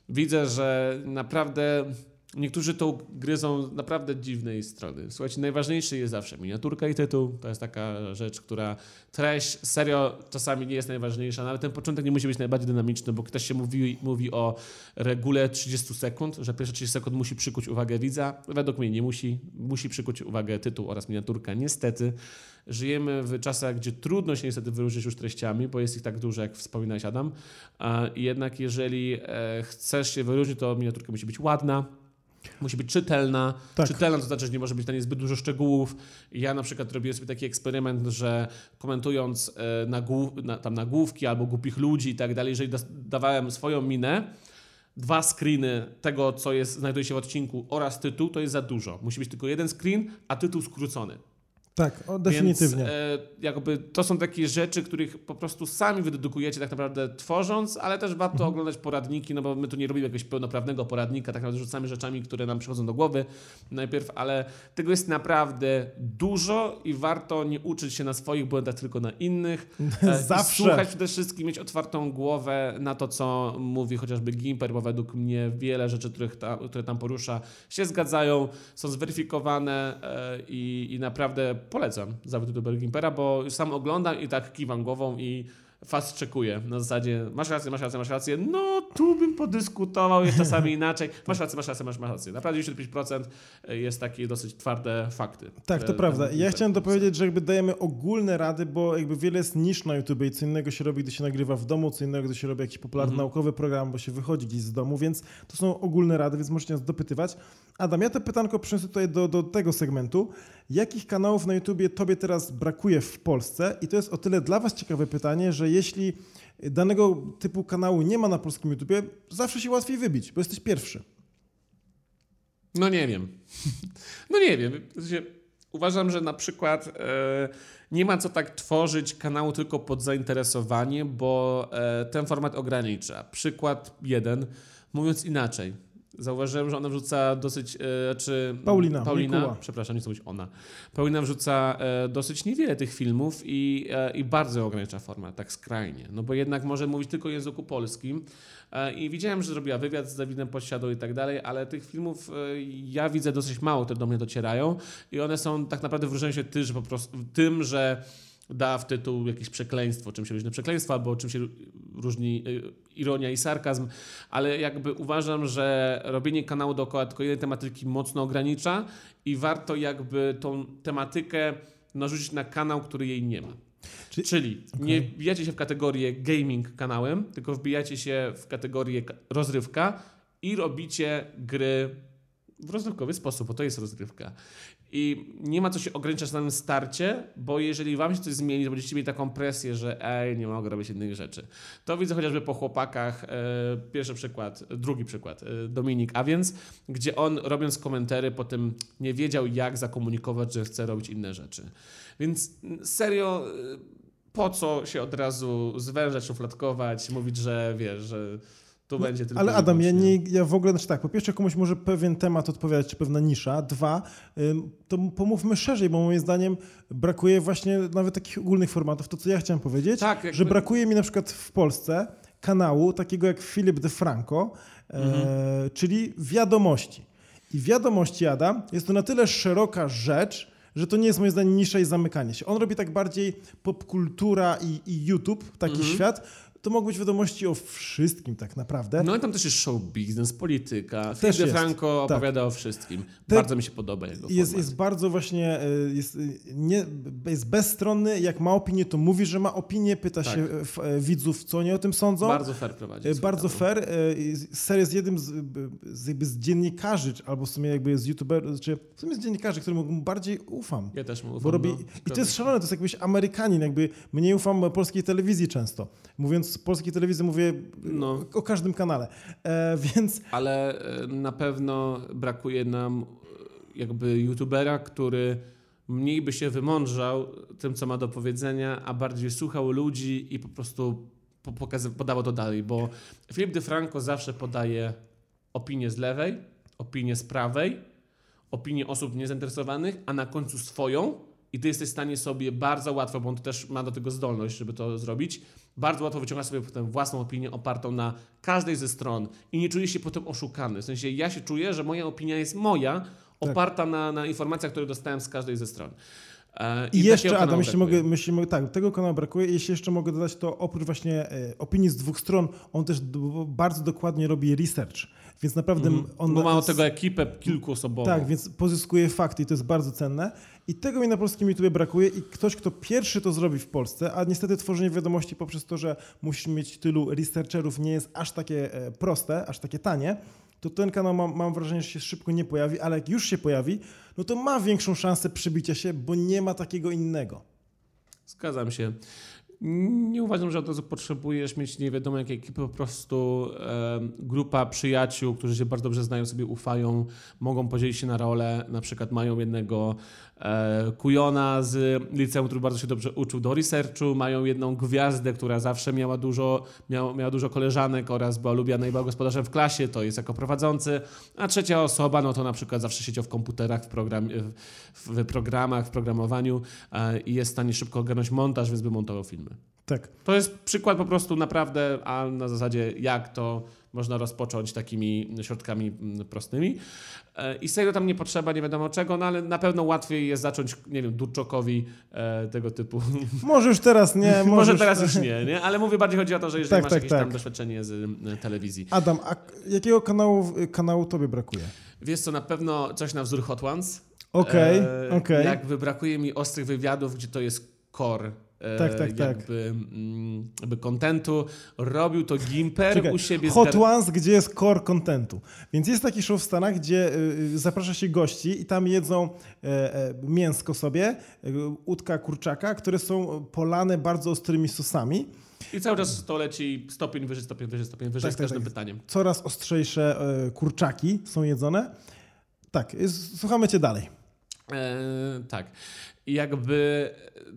widzę, że naprawdę niektórzy tą gryzą naprawdę dziwnej strony. Słuchajcie, najważniejszy jest zawsze miniaturka i tytuł. To jest taka rzecz, która treść serio czasami nie jest najważniejsza. Nawet ten początek nie musi być najbardziej dynamiczny, bo ktoś się mówi, mówi o regule 30 sekund, że pierwsze 30 sekund musi przykuć uwagę widza. Według mnie nie musi. Musi przykuć uwagę tytuł oraz miniaturka. Niestety żyjemy w czasach, gdzie trudno się niestety wyróżnić już treściami, bo jest ich tak dużo, jak wspominałeś Adam. Jednak jeżeli e, chcesz się wyróżnić, to miniaturka musi być ładna, Musi być czytelna. Tak. Czytelna to znaczy, że nie może być na zbyt dużo szczegółów. Ja na przykład robiłem sobie taki eksperyment, że komentując e, nagłów, na, tam nagłówki albo głupich ludzi i tak dalej, jeżeli dawałem swoją minę, dwa screeny tego, co jest, znajduje się w odcinku oraz tytuł, to jest za dużo. Musi być tylko jeden screen, a tytuł skrócony. Tak, o, definitywnie. Więc e, jakby to są takie rzeczy, których po prostu sami wydedukujecie tak naprawdę tworząc, ale też warto Mhm. oglądać poradniki, no bo my tu nie robimy jakiegoś pełnoprawnego poradnika, tak naprawdę rzucamy rzeczami, które nam przychodzą do głowy najpierw, ale tego jest naprawdę dużo i warto nie uczyć się na swoich błędach, tylko na innych. E, Zawsze. Słuchać przede wszystkim, mieć otwartą głowę na to, co mówi chociażby Gimper, bo według mnie wiele rzeczy, których ta, które tam porusza, się zgadzają, są zweryfikowane e, i, i naprawdę polecam zawód youtuber Gimpera, bo sam oglądam i tak kiwam głową i fast czekuję. Na zasadzie masz rację, masz rację, masz rację. No, tu bym podyskutował, jest czasami *laughs* inaczej. Masz rację, masz rację, masz, masz rację. Naprawdę 95% jest takie dosyć twarde fakty. Tak, to prawda. Ja chciałem dopowiedzieć, że jakby dajemy ogólne rady, bo jakby wiele jest nisz na YouTube i co innego się robi, gdy się nagrywa w domu, co innego, gdy się robi jakiś popularny Mhm. naukowy program, bo się wychodzi gdzieś z domu, więc to są ogólne rady, więc możecie nas dopytywać. Adam, ja to pytanko przyniosę tutaj do, do tego segmentu. Jakich kanałów na YouTubie tobie teraz brakuje w Polsce? I to jest o tyle dla was ciekawe pytanie, że jeśli danego typu kanału nie ma na polskim YouTubie, zawsze się łatwiej wybić, bo jesteś pierwszy. No nie wiem. *laughs* No nie wiem. Uważam, że na przykład e, nie ma co tak tworzyć kanału tylko pod zainteresowanie, bo e, ten format ogranicza. Przykład jeden, mówiąc inaczej. Zauważyłem, że ona wrzuca dosyć, e, czy Paulina, Paulina, Mikuła. przepraszam, nie chcę mówić ona. Paulina wrzuca e, dosyć niewiele tych filmów i, e, i bardzo ogranicza format, tak skrajnie. No bo jednak może mówić tylko języku polskim. E, I widziałem, że zrobiła wywiad z Dawidem Podsiadą i tak dalej, ale tych filmów e, ja widzę dosyć mało, które do mnie docierają i one są tak naprawdę wyróżniają się tym, że po prostu tym, że da w tytuł jakieś przekleństwo, czym się różni przekleństwo, albo czym się różni y, ironia i sarkazm, ale jakby uważam, że robienie kanału dookoła tylko jednej tematyki mocno ogranicza i warto jakby tą tematykę narzucić na kanał, który jej nie ma. Czy- Czyli nie wbijacie się w kategorię gaming kanałem, tylko wbijacie się w kategorię ka- rozrywka i robicie gry w rozrywkowy sposób, bo to jest rozrywka. I nie ma co się ograniczać na tym starcie, bo jeżeli wam się coś zmieni, to będziecie mieli taką presję, że ej, nie mogę robić innych rzeczy. To widzę chociażby po chłopakach. E, pierwszy przykład, drugi przykład, e, Dominik A więc, gdzie on robiąc komentary potem nie wiedział jak zakomunikować, że chce robić inne rzeczy. Więc serio, e, po co się od razu zwężać, szufladkować, mówić, że wiesz, że to będzie tylko Ale Adam, ja, nie, ja w ogóle, znaczy tak, po pierwsze komuś może pewien temat odpowiadać, czy pewna nisza. Dwa, to pomówmy szerzej, bo moim zdaniem brakuje właśnie nawet takich ogólnych formatów. To, co ja chciałem powiedzieć, Tak, jakby- że brakuje mi na przykład w Polsce kanału takiego jak Filip de Franco, e, czyli wiadomości. I wiadomości, Adam, jest to na tyle szeroka rzecz, że to nie jest moim zdaniem nisza i zamykanie się. On robi tak bardziej popkultura i, i YouTube, taki świat. To mogą być wiadomości o wszystkim tak naprawdę. No i tam też jest show business, polityka. Też jest, Franco tak. opowiada o wszystkim. Te- Bardzo mi się podoba jego Jest, format. jest bardzo właśnie, e, jest, e, nie, jest bezstronny, jak ma opinię, to mówi, że ma opinię, pyta Tak. się e, widzów, co oni o tym sądzą. Bardzo fair prowadzi. Bardzo fair. Ser jest jednym z, z, z dziennikarzy, albo w sumie jakby z youtuberów, czy w sumie z dziennikarzy, którym bardziej ufam. Ja też mu ufam. Bo robi, no, I to jest szalone, to jest jakbyś Amerykanin, jakby mniej ufam polskiej telewizji często. Mówiąc polskiej telewizji mówię No. o każdym kanale. E, więc Ale e, na pewno brakuje nam e, jakby youtubera, który mniej by się wymądrzał tym, co ma do powiedzenia, a bardziej słuchał ludzi i po prostu podawał to dalej, bo Filip de Franco zawsze podaje opinię z lewej, opinię z prawej, opinię osób niezainteresowanych, a na końcu swoją i ty jesteś w stanie sobie bardzo łatwo, bo on też ma do tego zdolność, żeby to zrobić, bardzo łatwo wyciągasz sobie potem własną opinię opartą na każdej ze stron i nie czujesz się potem oszukany. W sensie ja się czuję, że moja opinia jest moja, oparta na, na informacjach, które dostałem z każdej ze stron. E, I takiego jeszcze, Adam, jeśli brakuje. mogę, jeśli mogę, tak, tego kanału brakuje. Jeśli jeszcze mogę dodać, to oprócz właśnie e, opinii z dwóch stron, on też bardzo dokładnie robi research. Więc naprawdę on... Bo ma od tego ekipę kilkuosobową. Tak, więc pozyskuje fakty i to jest bardzo cenne. I tego mi na polskim YouTube brakuje i ktoś, kto pierwszy to zrobi w Polsce, a niestety tworzenie wiadomości poprzez to, że musisz mieć tylu researcherów nie jest aż takie e, proste, aż takie tanie, to ten kanał mam, mam wrażenie, że się szybko nie pojawi, ale jak już się pojawi, no to ma większą szansę przebicia się, bo nie ma takiego innego. Zgadzam się. Nie uważam, że od razu potrzebujesz mieć nie wiadomo jakiej ekipy, po prostu grupa przyjaciół, którzy się bardzo dobrze znają, sobie ufają, mogą podzielić się na role, na przykład mają jednego kujona z liceum, który bardzo się dobrze uczył do researchu, mają jedną gwiazdę, która zawsze miała dużo, miała, miała dużo koleżanek oraz była lubiana i była gospodarzem w klasie, to jest jako prowadzący, a trzecia osoba, no to na przykład zawsze siedział w komputerach, w, program, w, w programach, w programowaniu e, i jest w stanie szybko ogarnąć montaż, więc by montował filmy. Tak. To jest przykład po prostu naprawdę, a na zasadzie jak to można rozpocząć takimi środkami mm, prostymi. E, I z tego tam nie potrzeba nie wiadomo czego, no ale na pewno łatwiej jest zacząć, nie wiem, Durczokowi e, tego typu. *laughs* Może już teraz nie. Może, teraz już nie, nie? Ale mówię bardziej chodzi o to, że jeżeli Tak, masz tak, jakieś tam tak. doświadczenie z e, telewizji. Adam, a jakiego kanału, kanału tobie brakuje? Wiesz co, na pewno coś na wzór Hot Ones. Okej, E, okej. Jakby brakuje mi ostrych wywiadów, gdzie to jest core. E, Tak, tak, tak. jakby, mm, jakby contentu. Robił to Gimper Czekaj, u siebie. Hot gar- Ones, gdzie jest core contentu. Więc jest taki show w Stanach, gdzie y, y, zaprasza się gości i tam jedzą e, e, mięsko sobie, udka kurczaka, które są polane bardzo ostrymi sosami. I cały czas to leci stopień wyżej, stopień wyżej, stopień wyżej Tak, z tak, każdym tak. pytaniem. Coraz ostrzejsze kurczaki są jedzone. Tak, y, słuchamy cię dalej. E, tak. I jakby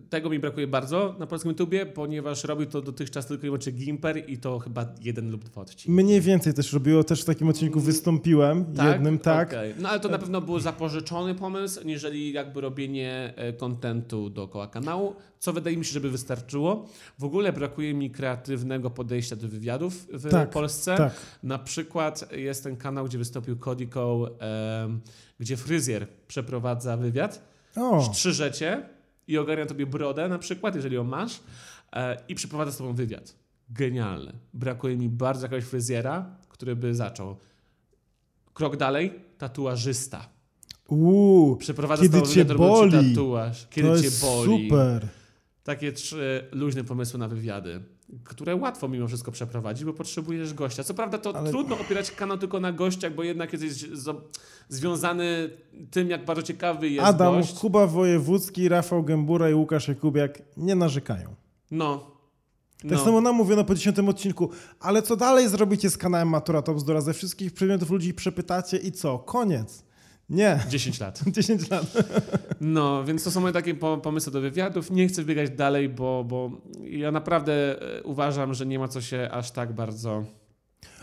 tego mi brakuje bardzo na polskim YouTubie, ponieważ robił to dotychczas tylko i wyłącznie Gimper i to chyba jeden lub dwa odcinki. Mniej więcej też robiło, też w takim odcinku wystąpiłem, jednym tak. Okej. No ale to na pewno był zapożyczony pomysł, niżeli jakby robienie e, kontentu dookoła kanału, co wydaje mi się, żeby wystarczyło. W ogóle brakuje mi kreatywnego podejścia do wywiadów w Tak, Polsce. Tak. Na przykład jest ten kanał, gdzie wystąpił em, gdzie fryzjer przeprowadza wywiad, O, strzyże cię i ogarnia tobie brodę na przykład, jeżeli ją masz e, i przeprowadza z tobą wywiad. Genialne. Brakuje mi bardzo jakiegoś fryzjera, który by zaczął. Krok dalej, tatuażysta. uuu, Przeprowadza Kiedy z tobą cię boli. tatuaż. Kiedy to cię jest boli. super. Takie trzy luźne pomysły na wywiady, które łatwo mimo wszystko przeprowadzić, bo potrzebujesz gościa. Co prawda to Ale- trudno opierać kanał tylko na gościach, bo jednak jesteś związany tym, jak bardzo ciekawy jest Adam, gość. Kuba Wojewódzki, Rafał Gębura i Łukasz Jakubiak nie narzekają. No. Tak no. samo nam mówiono po dziesiątym odcinku, ale co dalej zrobicie z kanałem Matura Top? Ze wszystkich przedmiotów ludzi przepytacie i co? Koniec. Nie. 10 lat. *laughs* 10 lat. No, więc to są moje takie po- pomysły do wywiadów. Nie chcę biegać dalej, bo, bo ja naprawdę e, uważam, że nie ma co się aż tak bardzo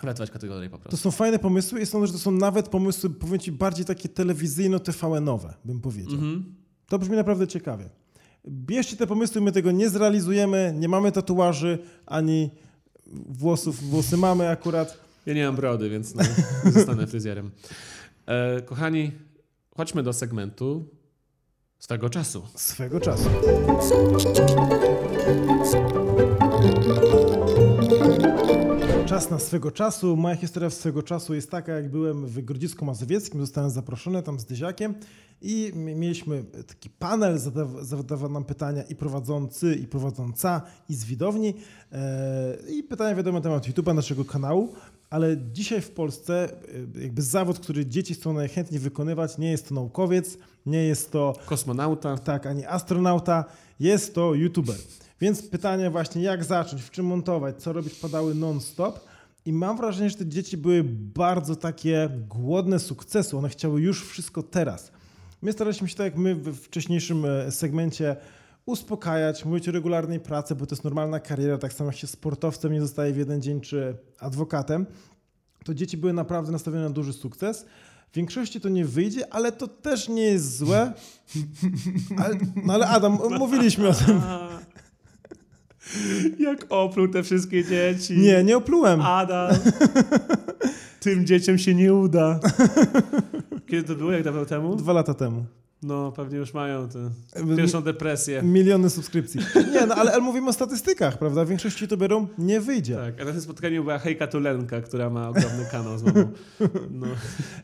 Ratować kategorię po To prostu. są fajne pomysły i sądzę, że to są nawet pomysły, powiem Ci, bardziej takie telewizyjno-TVN-owe, bym powiedział. Mhm. To brzmi naprawdę ciekawie. Bierzcie te pomysły, my tego nie zrealizujemy, nie mamy tatuaży, ani włosów, włosy mamy akurat. Ja nie mam brody, więc no, zostanę fryzjerem. *laughs* E, kochani, chodźmy do segmentu swego czasu. Swego czasu. Czas na swego czasu. Moja historia swego czasu jest taka, jak byłem w Grodzisku Mazowieckim, zostałem zaproszony tam z Dyziakiem i mieliśmy taki panel, zadaw- zadawał nam pytania i prowadzący, i prowadząca, i z widowni. E, I pytania wiadomo na temat YouTube'a, naszego kanału. Ale dzisiaj w Polsce e, jakby zawód, który dzieci chcą najchętniej wykonywać, nie jest to naukowiec, nie jest to Kosmonauta. tak, ani astronauta, jest to youtuber. Więc pytanie właśnie, jak zacząć, w czym montować, co robić, padały non-stop. I mam wrażenie, że te dzieci były bardzo takie głodne sukcesu. One chciały już wszystko teraz. My staraliśmy się, tak jak my w wcześniejszym e, segmencie, uspokajać, mówić o regularnej pracy, bo to jest normalna kariera, tak samo jak się sportowcem nie zostaje w jeden dzień, czy adwokatem. To dzieci były naprawdę nastawione na duży sukces. W większości to nie wyjdzie, ale to też nie jest złe. *laughs* Ale, no ale Adam, mówiliśmy o tym. *laughs* Jak opluł te wszystkie dzieci. Nie, nie oplułem. Adam. *laughs* Tym dzieciom się nie uda. Kiedy to było? Jak dawno temu? Dwa lata temu. No, pewnie już mają tę pierwszą depresję. Miliony subskrypcji. Nie, no ale, ale mówimy o statystykach, prawda? W większości youtuberom nie wyjdzie. Tak, a na tym spotkaniu była Hejka Tulenka, która ma ogromny kanał z mamą. No.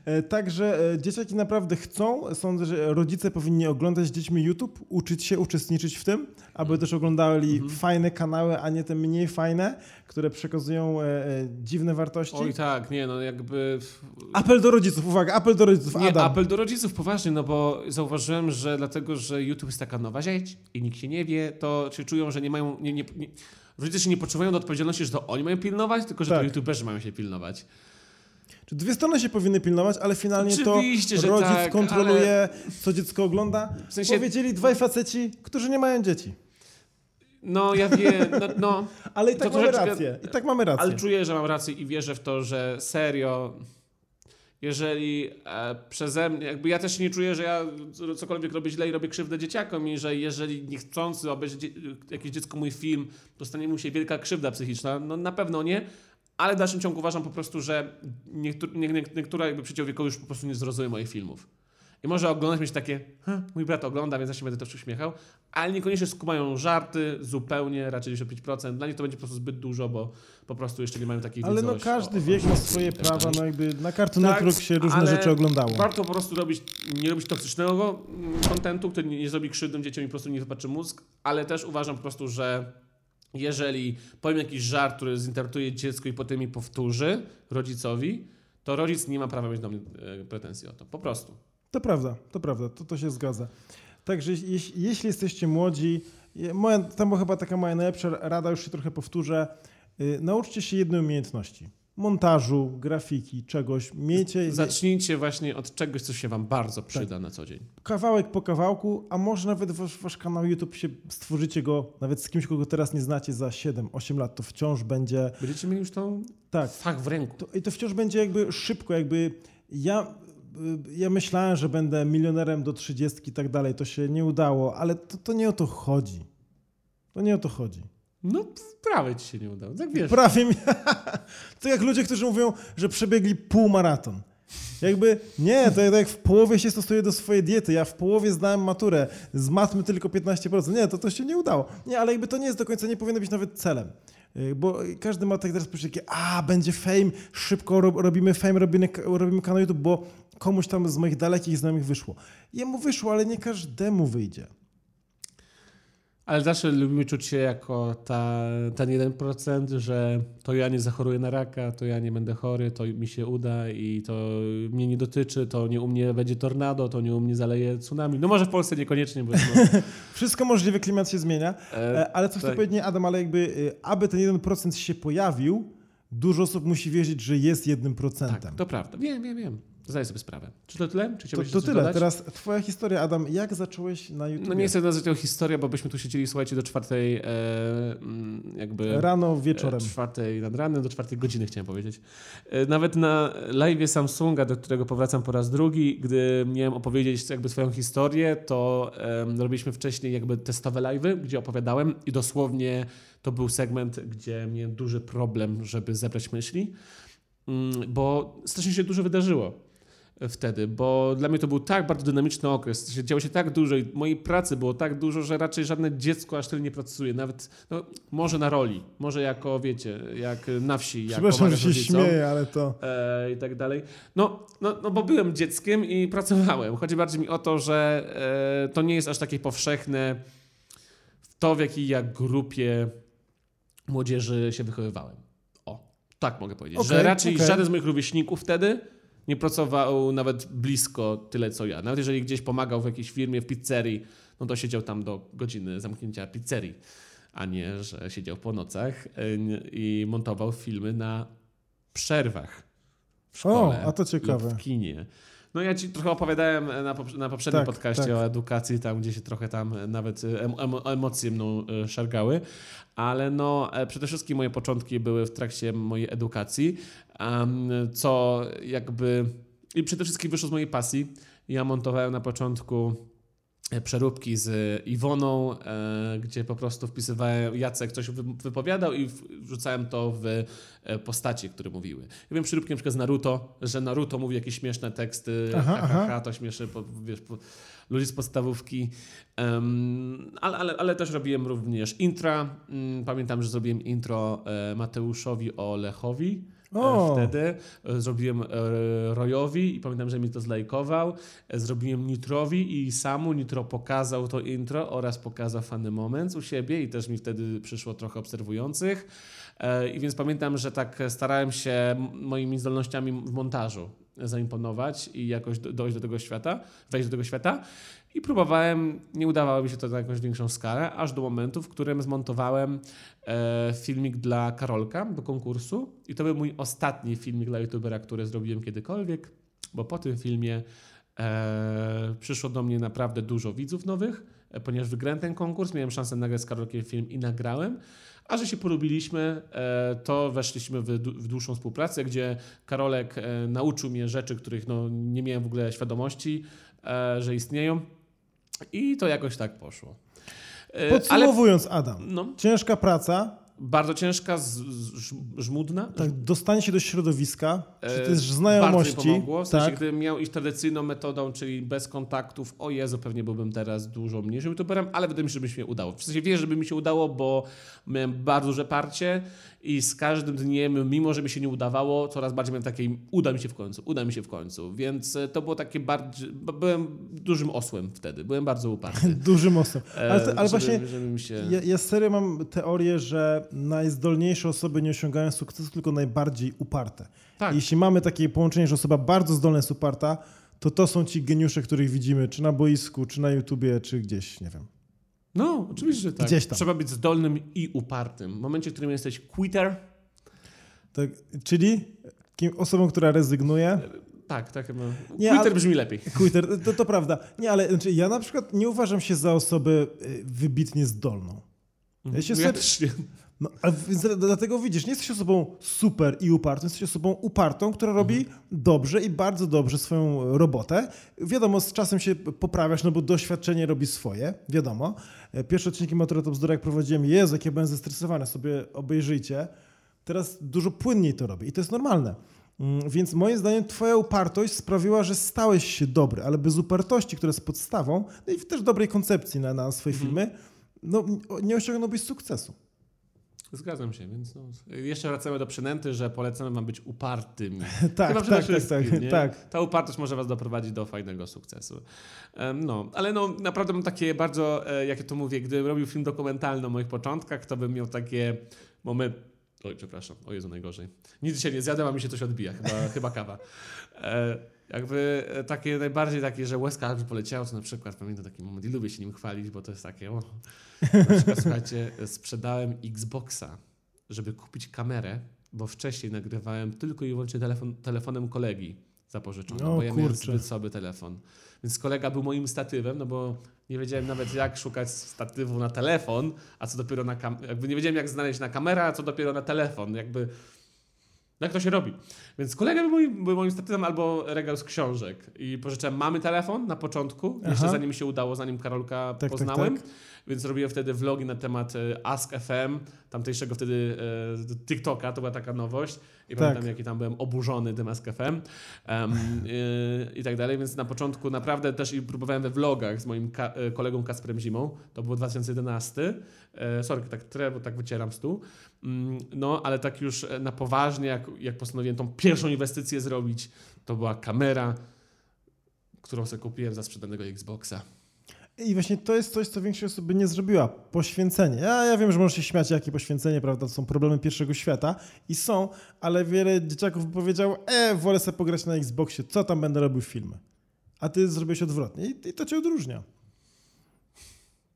E, Także e, dzieciaki naprawdę chcą. Sądzę, że rodzice powinni oglądać z dziećmi YouTube, uczyć się, uczestniczyć w tym, aby też oglądali Mhm. fajne kanały, a nie te mniej fajne, które przekazują e, e, dziwne wartości. Oj tak, nie no jakby... Apel do rodziców, uwaga, apel do rodziców. Nie, Adam. apel do rodziców poważnie, no bo zauważyłem, że dlatego, że YouTube jest taka nowa rzecz i nikt się nie wie, to się czują, że nie mają... Nie, nie, nie, rodzice się nie poczuwają do odpowiedzialności, że to oni mają pilnować, tylko że Tak. to YouTuberzy mają się pilnować. Czy Dwie strony się powinny pilnować, ale finalnie Oczywiście, to rodzic tak, kontroluje, co dziecko ogląda. W sensie- Powiedzieli dwaj faceci, którzy nie mają dzieci. No ja wiem, no, no *laughs* Ale i To tak mamy troszeczkę- rację. I tak mamy rację. ale czuję, że mam rację i wierzę w to, że serio... Jeżeli e, przeze mnie, jakby ja też nie czuję, że ja cokolwiek robię źle i robię krzywdę dzieciakom i że jeżeli niechcący obejrzeć dzie- jakieś dziecko mój film, dostanie mu się wielka krzywda psychiczna, no na pewno nie, ale w dalszym ciągu uważam po prostu, że niektó- nie, nie, niektóra jakby przedział wiekowy już po prostu nie zrozumie moich filmów. I może oglądać mieć takie, "Ha, mój brat ogląda, więc ja się będę też uśmiechał, ale niekoniecznie skumają żarty zupełnie, raczej 95%. Dla nich to będzie po prostu zbyt dużo, bo po prostu jeszcze nie mają takiej Ale no każdy o- wiek ma swoje prawa, no jakby na Cartoon Tak, Network się różne rzeczy oglądało. Warto po prostu robić, nie robić toksycznego mm, kontentu, który nie, nie zrobi krzywdy dzieciom i po prostu nie wypaczy mózg, ale też uważam po prostu, że jeżeli powiem jakiś żart, który zinterpretuje dziecko i potem mi powtórzy rodzicowi, to rodzic nie ma prawa mieć do mnie e, pretensji o to. Po prostu. To prawda, to prawda, to, to się zgadza. Także jeś, jeśli jesteście młodzi, moja, to była chyba taka moja najlepsza rada, już się trochę powtórzę, y, nauczcie się jednej umiejętności. Montażu, grafiki, czegoś. Miejcie Zacznijcie właśnie od czegoś, co się wam bardzo Tak. przyda na co dzień. kawałek po kawałku, a może nawet wasz, wasz kanał YouTube się stworzycie go nawet z kimś, kogo teraz nie znacie za 7-8 lat, to wciąż będzie Będziecie mieli już tą tak. fach w ręku. To, I to wciąż będzie jakby szybko, jakby ja, ja myślałem, że będę milionerem do 30 i tak dalej, to się nie udało, ale to, to nie o to chodzi. To nie o to chodzi. No, prawie ci się nie udało. Tak wiesz. Prawie mi... *laughs* To jak ludzie, którzy mówią, że przebiegli półmaraton. Jakby nie, to jak w połowie się stosuje do swojej diety. Ja w połowie zdałem maturę, z matmy tylko 15%. Nie, to to się nie udało. Nie, ale jakby to nie jest do końca, nie powinno być nawet celem. Yy, Bo każdy ma tak teraz poczucie, a będzie fame, szybko rob, robimy fame, robimy, robimy kanał YouTube, bo komuś tam z moich dalekich znajomych wyszło. Jemu wyszło, ale nie każdemu wyjdzie. Ale zawsze lubimy czuć się jako ta, ten 1%, że to ja nie zachoruję na raka, to ja nie będę chory, to mi się uda i to mnie nie dotyczy, to nie u mnie będzie tornado, to nie u mnie zaleje tsunami. No może w Polsce niekoniecznie, bo no, *laughs* Wszystko możliwe, klimat się zmienia. e, E, Ale co chcę tak. powiedzieć, nie, Adam, ale jakby, y, aby ten 1% się pojawił, dużo osób musi wierzyć, że jest 1%. tak, to prawda. Wiem, wiem, wiem. Zdaję sobie sprawę. Czy to tyle? Czy To, to tyle. dodać? Teraz twoja historia, Adam. Jak zacząłeś na YouTube? No nie chcę nazwać tego historia, bo byśmy tu siedzieli, słuchajcie, do czwartej e, mm, jakby... Rano, wieczorem. E, Czwartej nad ranem do czwartej godziny chciałem powiedzieć. E, Nawet na live Samsunga, do którego powracam po raz drugi, gdy miałem opowiedzieć jakby swoją historię, to um, robiliśmy wcześniej jakby testowe live'y, gdzie opowiadałem i dosłownie to był segment, gdzie miałem duży problem, żeby zebrać myśli, Mm, bo strasznie się dużo wydarzyło wtedy, bo dla mnie to był tak bardzo dynamiczny okres, że działo się tak dużo i mojej pracy było tak dużo, że raczej żadne dziecko aż tyle nie pracuje, nawet no, może na roli, może jako, wiecie, jak na wsi, jak Przepraszam, że się rodzicom, śmieję, ale to... e, i tak dalej. No, no, no bo byłem dzieckiem i pracowałem. Chodzi bardziej mi o to, że e, to nie jest aż takie powszechne w to, w jakiej ja grupie młodzieży się wychowywałem. O, tak mogę powiedzieć. że Okej, raczej okej. żaden z moich rówieśników wtedy nie pracował nawet blisko tyle, co ja. Nawet jeżeli gdzieś pomagał w jakiejś firmie, w pizzerii, no to siedział tam do godziny zamknięcia pizzerii, a nie, że siedział po nocach e, i montował filmy na przerwach w szkole O, a to lub ciekawe. w kinie. No ja ci trochę opowiadałem na, poprze- na poprzednim Tak, podcaście tak. o edukacji, tam gdzie się trochę tam nawet em, em, emocje mną e, szargały, ale no e, przede wszystkim moje początki były w trakcie mojej edukacji, co jakby i przede wszystkim wyszło z mojej pasji. Ja montowałem na początku e, przeróbki z Iwoną, e, gdzie po prostu wpisywałem, Jacek coś wy- wypowiadał i wrzucałem to w e, postacie, które mówiły. Ja wiem przeróbki na przykład z Naruto, że Naruto mówi jakieś śmieszne teksty, Aha, ha, ha, aha. ha, to śmieszy po, wiesz, po, ludzi z podstawówki, ale, ale, ale też robiłem również intra. Mm, Pamiętam, że zrobiłem intro e, Mateuszowi o Lechowi. e, O. Wtedy E, zrobiłem e, Royowi i pamiętam, że mi to zlajkował. E, Zrobiłem Nitrowi i samu Nitro pokazał to intro oraz pokazał Funny Moments u siebie i też mi wtedy przyszło trochę obserwujących. E, I więc pamiętam, że tak starałem się moimi zdolnościami w montażu zaimponować i jakoś do- dojść do tego świata, wejść do tego świata. I próbowałem, nie udawało mi się to na jakąś większą skalę, aż do momentu, w którym zmontowałem e, filmik dla Karolka do konkursu. I to był mój ostatni filmik dla youtubera, który zrobiłem kiedykolwiek, bo po tym filmie e, przyszło do mnie naprawdę dużo widzów nowych, e, ponieważ wygrałem ten konkurs, miałem szansę nagrać z Karolkiem film i nagrałem. A że się polubiliśmy, e, to weszliśmy w, dłu- w dłuższą współpracę, gdzie Karolek e, nauczył mnie rzeczy, których no, nie miałem w ogóle świadomości, e, że istnieją. I to jakoś tak poszło. E, Ale Podsumowując, Adam, no, ciężka praca, bardzo ciężka, z, z, żm- żmudna. tak, dostanie się do środowiska, czy E, też Bardzo znajomości. mi pomogło. W sensie, tak. gdybym miał iść tradycyjną metodą, czyli bez kontaktów, o Jezu, pewnie byłbym teraz dużo mniejszym youtuberem, ale wydaje mi się, że by mi się udało. W sensie wierzę, żeby mi się udało, bo miałem bardzo duże parcie i z każdym dniem, mimo że mi się nie udawało, coraz bardziej miałem takie, uda mi się w końcu, uda mi się w końcu. Więc e, to było takie bardziej, byłem dużym osłem wtedy, byłem bardzo uparty. *laughs* Duży mocno. E, Ale, to, ale żeby, właśnie żeby się... ja, ja serio mam teorię, że najzdolniejsze osoby nie osiągają sukcesu, tylko najbardziej uparte. Tak. Jeśli mamy takie połączenie, że osoba bardzo zdolna jest uparta, to to są ci geniusze, których widzimy, czy na boisku, czy na YouTubie, czy gdzieś, nie wiem. No, oczywiście, że tak. Gdzieś tam. Trzeba być zdolnym i upartym. W momencie, w którym jesteś quitter, Tak, czyli kim, osobą, która rezygnuje. tak, tak chyba. Nie, quitter ale- brzmi lepiej. Quitter, to, to prawda. Nie, ale znaczy, ja na przykład nie uważam się za osobę y, wybitnie zdolną. Ja się No ja nie. No, a więc dlatego widzisz, nie jesteś osobą super i upartą, jesteś osobą upartą, która robi dobrze i bardzo dobrze swoją robotę. Wiadomo, z czasem się poprawiasz, no bo doświadczenie robi swoje, wiadomo. E, Pierwsze odcinki Zero, jak prowadziłem, Jezu, jak ja byłem zestresowany, sobie obejrzyjcie. Teraz dużo płynniej to robię i to jest normalne. Mm, Więc moim zdaniem twoja upartość sprawiła, że stałeś się dobry, ale bez upartości, która jest podstawą, no i też dobrej koncepcji na, na swoje filmy, no nie osiągnąłbyś sukcesu. Zgadzam się, więc no, jeszcze wracamy do przynęty, że polecamy wam być upartymi. *laughs* tak, tak, tak, tak, nie? tak. Ta upartość może was doprowadzić do fajnego sukcesu. No, ale no naprawdę mam takie bardzo, e, jak ja to mówię, gdybym robił film dokumentalny o moich początkach, to bym miał takie momenty... Oj, przepraszam, o Jezu, najgorzej. Nic dzisiaj nie zjadłem, a mi się coś odbija, chyba, *laughs* chyba kawa. E, jakby e, takie najbardziej takie, że łezka aż poleciało, to na przykład pamiętam taki moment i lubię się nim chwalić, bo to jest takie, o. Na przykład, słuchajcie, sprzedałem Xboxa, żeby kupić kamerę, bo wcześniej nagrywałem tylko i wyłącznie telefon, telefonem kolegi zapożyczona, O bo ja miałem kurczę. zbyt słaby telefon. Więc kolega był moim statywem, no bo nie wiedziałem nawet jak szukać statywu na telefon, a co dopiero na kam- jakby nie wiedziałem jak znaleźć na kamerę, a co dopiero na telefon. Jakby jak to się robi? Więc kolega był moim, był moim statywem albo regał z książek. I pożyczyłem mamy telefon na początku, jeszcze Aha. zanim mi się udało, zanim Karolka tak, poznałem. tak. Więc robiłem wtedy vlogi na temat e, Ask FM, tamtejszego wtedy e, TikToka, to była taka nowość. I Tak. pamiętam, jaki tam byłem oburzony tym Ask FM em, *laughs* e, i tak dalej. Więc na początku naprawdę też i próbowałem we vlogach z moim ka- kolegą Kasprem Zimą. To było 2011. E, sorry, tak trę, bo tak wycieram stół. Mm, No, ale tak już na poważnie, jak, jak postanowiłem tą pierwszą inwestycję zrobić, to była kamera, którą sobie kupiłem za sprzedanego Xboxa. I właśnie to jest coś, co większość osób by nie zrobiła. Poświęcenie. Ja, ja wiem, że możesz się śmiać, jakie poświęcenie, prawda? To są problemy pierwszego świata i są, ale wiele dzieciaków powiedział, e, wolę sobie pograć na Xboxie, co tam będę robił filmy. A ty zrobiłeś odwrotnie i, i to cię odróżnia.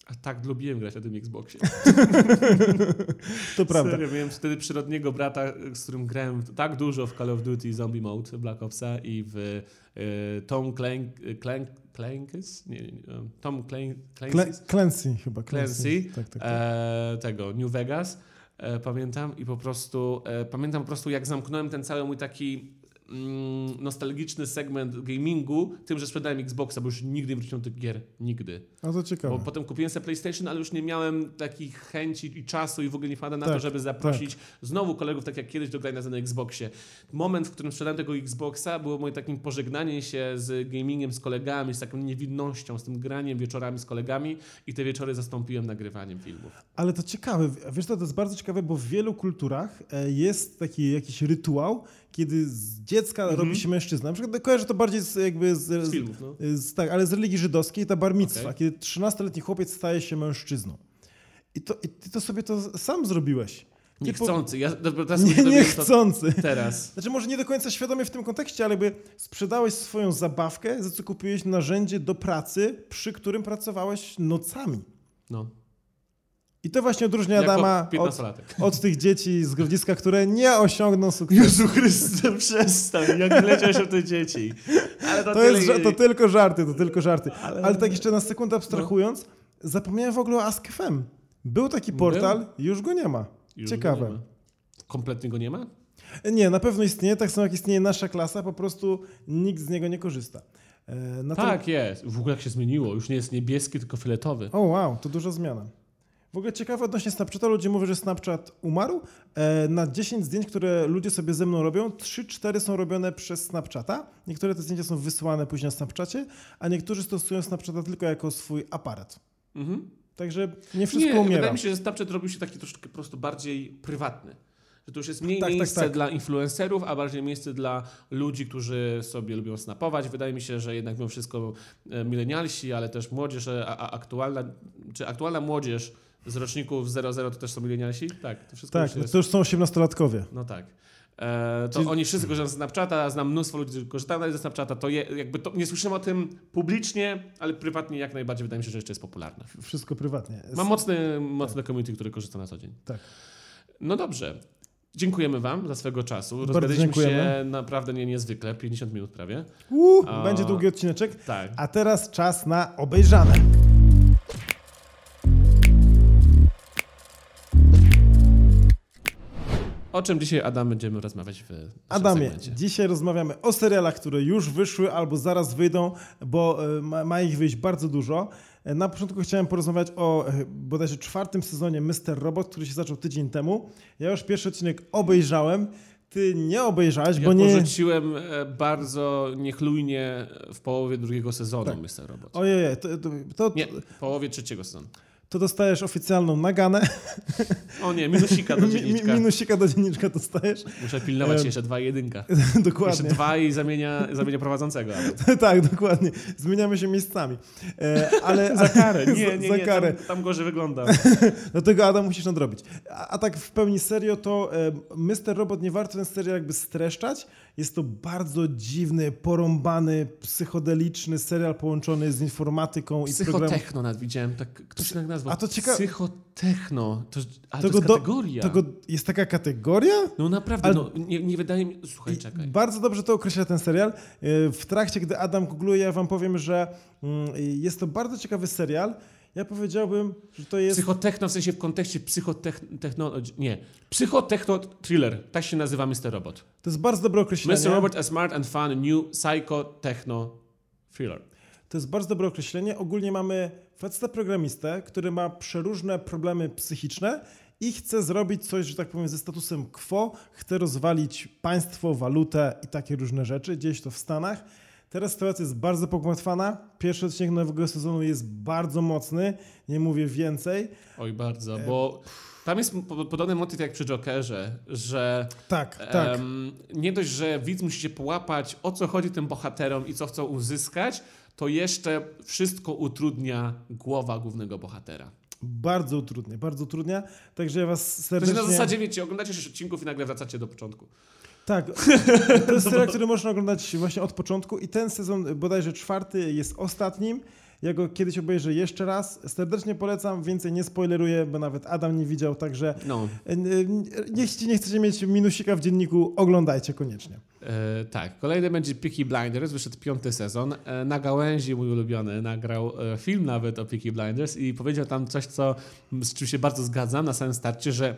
A tak lubiłem grać na tym Xboxie. *laughs* To prawda. Serio, miałem wtedy przyrodniego brata, z którym grałem tak dużo w Call of Duty Zombie Mode Black Opsa i w y, Tom Clank, Clank, Clankys? Nie, Tom? Clancy chyba. Clancy, Tak, tak, tak. e, tego New Vegas. E, pamiętam i po prostu e, pamiętam po prostu jak zamknąłem ten cały mój taki nostalgiczny segment gamingu tym, że sprzedałem Xboxa, bo już nigdy nie wróciłem do tych gier. Nigdy. A to ciekawe. Bo potem kupiłem sobie PlayStation, ale już nie miałem takich chęci i czasu i w ogóle nie wpada na Tak, to, żeby zaprosić znowu kolegów, tak jak kiedyś do grania na Xboxie. Moment, w którym sprzedałem tego Xboxa, było moim takim pożegnaniem się z gamingiem, z kolegami, z taką niewinnością, z tym graniem wieczorami z kolegami i te wieczory zastąpiłem nagrywaniem filmów. Ale to ciekawe, wiesz co, to jest bardzo ciekawe, bo w wielu kulturach e, jest taki jakiś rytuał, kiedy z dziecka Mhm. robi się mężczyzna. Na przykład kojarzę to bardziej z, jakby z, Z filmów, no. z, tak, ale z religii żydowskiej, ta bar mitzwa, Okej. kiedy 13-letni chłopiec staje się mężczyzną. I, to, I ty to sobie to sam zrobiłeś. Niechcący. Ja teraz Nie, niechcący. Teraz. *laughs* Znaczy może nie do końca świadomie w tym kontekście, ale jakby sprzedałeś swoją zabawkę, za co kupiłeś narzędzie do pracy, przy którym pracowałeś nocami. No. I to właśnie odróżnia Jako Adama od, 15-latek. od tych dzieci z grodziska, które nie osiągną sukcesu. Jezu Chryste, przestań, jak leciał się te dzieci. Ale to, To, tyle... jest, to tylko żarty, to tylko żarty. Ale- Ale, tak jeszcze na sekundę abstrahując, zapomniałem w ogóle o AskFM. Był taki Był? portal, już go nie ma. Już Ciekawe. nie ma. Kompletnie go nie ma? Nie, na pewno istnieje, tak samo jak istnieje nasza klasa, po prostu nikt z niego nie korzysta. E, na tym- Tak, jest. W ogóle jak się zmieniło. Już nie jest niebieski, tylko fioletowy. O wow, to duża zmiana. W ogóle ciekawe odnośnie Snapchata, ludzie mówią, że Snapchat umarł. E, na 10 zdjęć, które ludzie sobie ze mną robią, 3-4 są robione przez Snapchata. Niektóre te zdjęcia są wysyłane później na Snapchacie, a niektórzy stosują Snapchata tylko jako swój aparat. Mhm. Także nie wszystko nie, umiera. wydaje mi się, że Snapchat robił się taki troszkę po prostu bardziej prywatny. Że to już jest mniej Tak, tak, miejsce tak. dla influencerów, a bardziej miejsce dla ludzi, którzy sobie lubią snapować. Wydaje mi się, że jednak mimo wszystko e, milenialsi, ale też młodzież, e, a, a aktualna, czy aktualna młodzież z roczników 00 to też są milenialsi? Tak, to wszystko Tak, już jest. to już są 18-latkowie. No tak. E, to Czyli- oni wszyscy korzystają z Snapchata, znam mnóstwo ludzi, którzy korzystają ze Snapchata, to je, jakby to, nie słyszymy o tym publicznie, ale prywatnie jak najbardziej wydaje mi się, że jeszcze jest popularne. Wszystko prywatnie. Mam mocne, mocne community, które korzysta na co dzień. Tak. No dobrze. Dziękujemy Wam za swego czasu. Rozgadaliśmy się naprawdę nie, niezwykle, 50 minut prawie. Uuu, A- Będzie długi odcineczek. Tak. A teraz czas na obejrzane. O czym dzisiaj, Adam, będziemy rozmawiać w Adamie, segmencie? dzisiaj rozmawiamy o serialach, które już wyszły albo zaraz wyjdą, bo e, ma, ma ich wyjść bardzo dużo. E, Na początku chciałem porozmawiać o e, bodajże czwartym sezonie Mr. Robot, który się zaczął tydzień temu. Ja już pierwszy odcinek obejrzałem. Ty nie obejrzałeś, Ja bo nie... porzuciłem e, bardzo niechlujnie w połowie drugiego sezonu Tak. Mr. Robot. Ojej, to, to, to, Nie, w połowie trzeciego sezonu. To dostajesz oficjalną naganę. *laughs* O nie, minusika do dzienniczka. Minusika do dzienniczka dostajesz. Muszę pilnować jeszcze dwa i jedynka. *laughs* Jeszcze Dokładnie. dwa i zamienia, zamienia prowadzącego. *laughs* Tak, dokładnie. Zmieniamy się miejscami. E, ale, Za karę. Nie, za, nie, za nie, karę. tam, tam gorzej wygląda. Dlatego Adam musisz nadrobić. A, a tak w pełni serio, to Mr. Robot nie warto ten serial jakby streszczać. Jest to bardzo dziwny, porąbany, psychodeliczny serial połączony z informatyką i programem. Psychotechno nawet widziałem. Tak, ktoś tak A to cieka- Psychotechno. To, a to Tego jest do- kategoria. Tego jest taka kategoria? No naprawdę, Ale- no, nie, nie wydaje mi... Słuchaj, czekaj. Bardzo dobrze to określa ten serial. Yy, W trakcie, gdy Adam googluje, ja wam powiem, że mm, jest to bardzo ciekawy serial. Ja powiedziałbym, że to jest... Psychotechno w sensie w kontekście psychotechno... Nie. Psychotechno thriller. Tak się nazywa Mr. Robot. To jest bardzo dobre określenie. Mr. Robot, a smart and fun new psychotechno thriller. To jest bardzo dobre określenie. Ogólnie mamy faceta programistę, który ma przeróżne problemy psychiczne i chce zrobić coś, że tak powiem, ze statusem quo. Chce rozwalić państwo, walutę i takie różne rzeczy. Gdzieś to w Stanach. Teraz sytuacja jest bardzo pogmatwana. Pierwszy odcinek nowego sezonu jest bardzo mocny. Nie mówię więcej. Oj, bardzo, bo tam jest po- podobny motyw jak przy Jokerze, że Tak, tak. nie dość, że widz musi się połapać, o co chodzi tym bohaterom i co chcą uzyskać, to jeszcze wszystko utrudnia głowa głównego bohatera. Bardzo utrudnia, bardzo utrudnia. Także ja was To serdecznie... na zasadzie, wiecie, oglądacie 6 odcinków i nagle wracacie do początku. Tak, *laughs* to jest serial, który można oglądać właśnie od początku i ten sezon, bodajże czwarty, jest ostatnim. Ja go kiedyś obejrzę jeszcze raz. Serdecznie polecam, więcej nie spoileruję, bo nawet Adam nie widział, także No, e, e, jeśli nie chcecie mieć minusika w dzienniku, oglądajcie koniecznie. e, tak. Kolejny będzie Peaky Blinders, wyszedł piąty sezon. E, na gałęzi mój ulubiony nagrał e, film nawet o Peaky Blinders i powiedział tam coś, co, z czym się bardzo zgadzam na samym starcie, że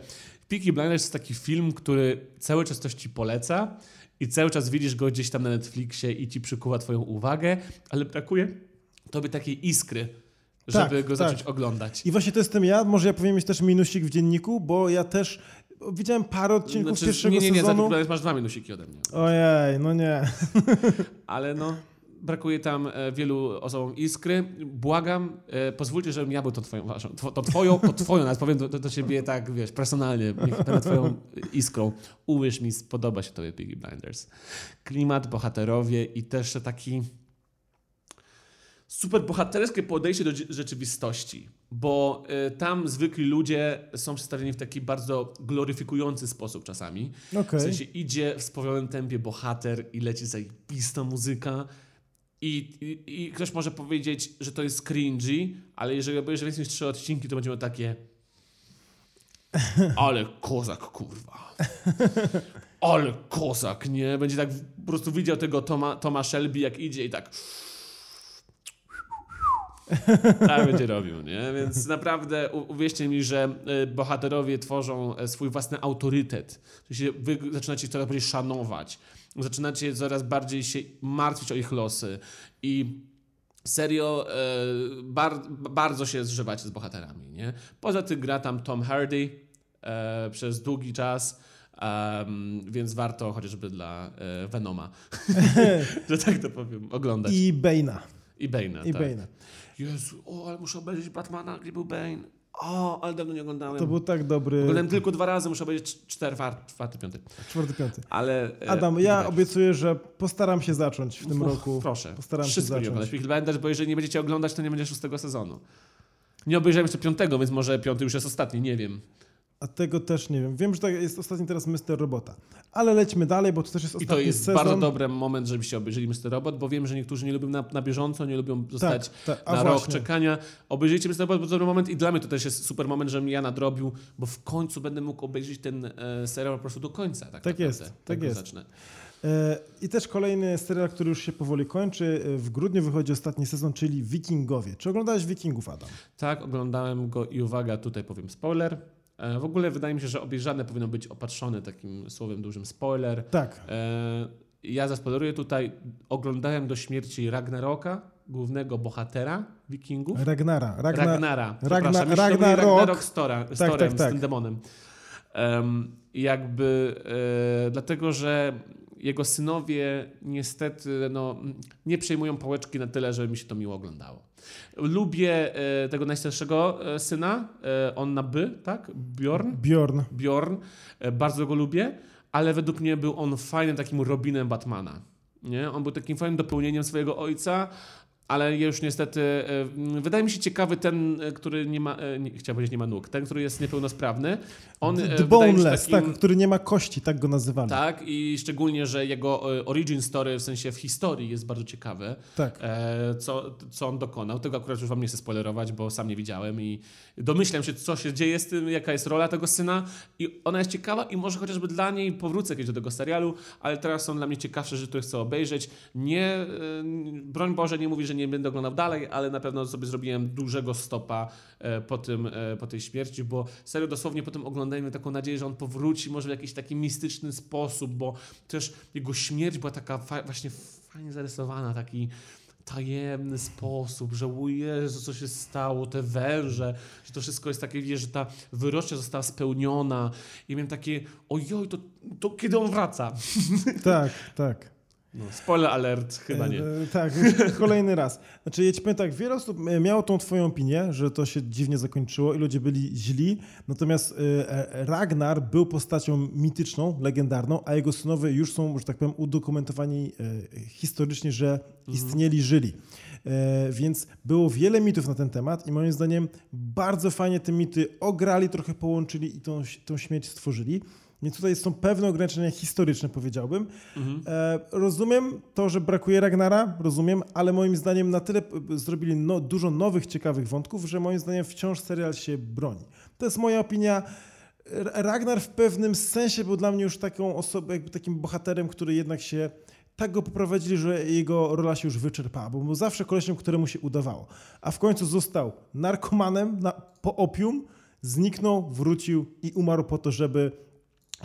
Peaky Blinders jest taki film, który cały czas coś ci poleca i cały czas widzisz go gdzieś tam na Netflixie i ci przykuwa twoją uwagę, ale brakuje tobie takiej iskry, Tak, żeby go tak. zacząć oglądać. I właśnie to jestem ja, może ja powinien mieć też minusik w dzienniku, bo ja też widziałem parę odcinków Znaczy, pierwszego nie, nie, nie, sezonu. Blinders masz dwa minusiki ode mnie. Ojej, no nie. *laughs* Ale no, brakuje tam e, wielu osobom iskry. Błagam, e, pozwólcie, żebym ja był tą twoją, waszą, to twoją, to twoją, nawet powiem do, do, ciebie tak, wiesz, personalnie, będę twoją iskrą. Uwierz mi, spodoba się tobie Piggy Blinders. Klimat, bohaterowie i też taki super bohaterskie podejście do rzeczywistości, bo y, tam zwykli ludzie są przedstawieni w taki bardzo gloryfikujący sposób czasami. Okej. W sensie idzie w spowolnionym tempie bohater i leci zajebista muzyka. I, i, I ktoś może powiedzieć, że to jest cringy, ale jeżeli obejrzy więcej niż trzy odcinki, to będziemy takie. *laughs* Ale kozak, kurwa. Ale kozak, nie? Będzie tak po prostu widział tego Toma, Toma Shelby, jak idzie i tak. *laughs* Tak będzie robił, nie? Więc naprawdę uwierzcie mi, że y, bohaterowie tworzą e, swój własny autorytet. Się wy zaczynacie ich coraz bardziej szanować. Zaczynacie coraz bardziej się martwić o ich losy. I serio e, bar bardzo się zżywacie z bohaterami, nie? Poza tym gra tam Tom Hardy e, przez długi czas. em, więc warto chociażby dla e, Venoma, *laughs* *laughs* że tak to powiem, oglądać. I, I Bane'a. I Bane'a, I tak. Bane'a. Jezu, o, ale muszę obejrzeć Batmana, gdzie był Bane. O, ale dawno nie oglądałem. To był tak dobry. Oglądałem tylko dwa razy, muszę obejrzeć cz- cztery, czwarty, piąty. Czwarty, piąty. Ale... e, Adam, ja obiecuję, że postaram się zacząć w tym Och, roku. Proszę, Postaram się wszystko nie zacząć. oglądać Peaky Blinders, bo jeżeli nie będziecie oglądać, to nie będzie szóstego sezonu. Nie obejrzałem jeszcze piątego, więc może piąty już jest ostatni, nie wiem. A tego też nie wiem. Wiem, że tak jest ostatni teraz Mr. Robota. Ale lećmy dalej, bo to też jest I ostatni to jest sezon. bardzo dobry moment, żebyście obejrzeli Mr. Robot, bo wiem, że niektórzy nie lubią na, na bieżąco, nie lubią zostać tak. A na rok właśnie. czekania. Obejrzyjcie Mr. Robot, bo to dobry moment i dla mnie to też jest super moment, żebym ja nadrobił, bo w końcu będę mógł obejrzeć ten e, serial po prostu do końca. Tak, Tak jest, tak go jest. Zacznę. E, I też kolejny serial, który już się powoli kończy. E, W grudniu wychodzi ostatni sezon, czyli Wikingowie. Czy oglądałeś Wikingów, Adam? Tak, oglądałem go i uwaga, tutaj powiem spoiler. E, w ogóle wydaje mi się, że obejrzane powinno być opatrzone takim słowem dużym spoiler. Tak. E, ja zaspoileruję tutaj, oglądałem do śmierci Ragnaroka, głównego bohatera wikingów. Ragnara. Ragna... Ragnara. Ragna- był Ragnarok. Ragnarok z, Tora, z Tak, Torem, tak, z tak. tym demonem. Em, jakby e, dlatego, że jego synowie niestety no, nie przejmują pałeczki na tyle, żeby mi się to miło oglądało. Lubię e, tego najstarszego e, syna, e, on na by, tak? Bjorn. Bjorn. Bjorn. Bardzo go lubię, ale według mnie był on fajnym takim Robinem Batmana. Nie? On był takim fajnym dopełnieniem swojego ojca, ale już niestety wydaje mi się ciekawy ten, e, który nie ma, e, nie, chciałem powiedzieć nie ma nóg, ten, który jest niepełnosprawny. On e, The Boneless, takim- tak, który nie ma kości, tak go nazywali. tak, i szczególnie, że jego origin story, w sensie w historii jest bardzo ciekawy, Tak. co, co on dokonał. Tego akurat już wam nie chcę spoilerować, bo sam nie widziałem i domyślam się, co się dzieje z tym, jaka jest rola tego syna i ona jest ciekawa i może chociażby dla niej powrócę kiedyś do tego serialu, ale teraz są dla mnie ciekawsze rzeczy, które chcę obejrzeć. Nie, broń Boże, nie mówi, że nie będę oglądał dalej, ale na pewno sobie zrobiłem dużego stopa e, po, tym, e, po tej śmierci, bo serio dosłownie potem oglądajmy taką nadzieję, że on powróci może w jakiś taki mistyczny sposób, bo też jego śmierć była taka fa- właśnie fajnie zarysowana, taki tajemny sposób, że o Jezu, co się stało, te węże, że to wszystko jest takie, wiesz, że ta wyrocznia została spełniona i miałem takie, ojoj, to, to kiedy on wraca? Tak, tak. No, spoiler alert, chyba nie. E, tak, *laughs* kolejny raz. Znaczy, ja ci powiem tak, wiele osób e, miało tą twoją opinię, że to się dziwnie zakończyło i ludzie byli źli, natomiast e, e, Ragnar był postacią mityczną, legendarną, a jego synowie już są, że tak powiem, udokumentowani e, historycznie, że istnieli, żyli. E, Więc było wiele mitów na ten temat i moim zdaniem bardzo fajnie te mity ograli, trochę połączyli i tą, tą śmierć stworzyli. Więc tutaj są pewne ograniczenia historyczne, powiedziałbym. Mhm. E, rozumiem to, że brakuje Ragnara, rozumiem, ale moim zdaniem na tyle p- zrobili no, dużo nowych, ciekawych wątków, że moim zdaniem wciąż serial się broni. To jest moja opinia. Ragnar w pewnym sensie był dla mnie już taką osobą, jakby takim bohaterem, który jednak się tak go poprowadzili, że jego rola się już wyczerpała, bo był zawsze kolesiem, któremu się udawało. A w końcu został narkomanem na, po opium, zniknął, wrócił i umarł po to, żeby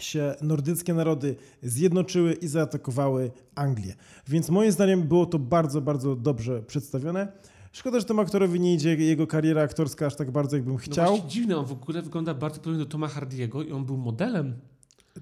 się nordyckie narody zjednoczyły i zaatakowały Anglię. Więc moim zdaniem było to bardzo, bardzo dobrze przedstawione. Szkoda, że temu aktorowi nie idzie jego kariera aktorska aż tak bardzo, jakbym No chciał. właśnie dziwne, on w ogóle wygląda bardzo podobnie do Toma Hardiego i on był modelem.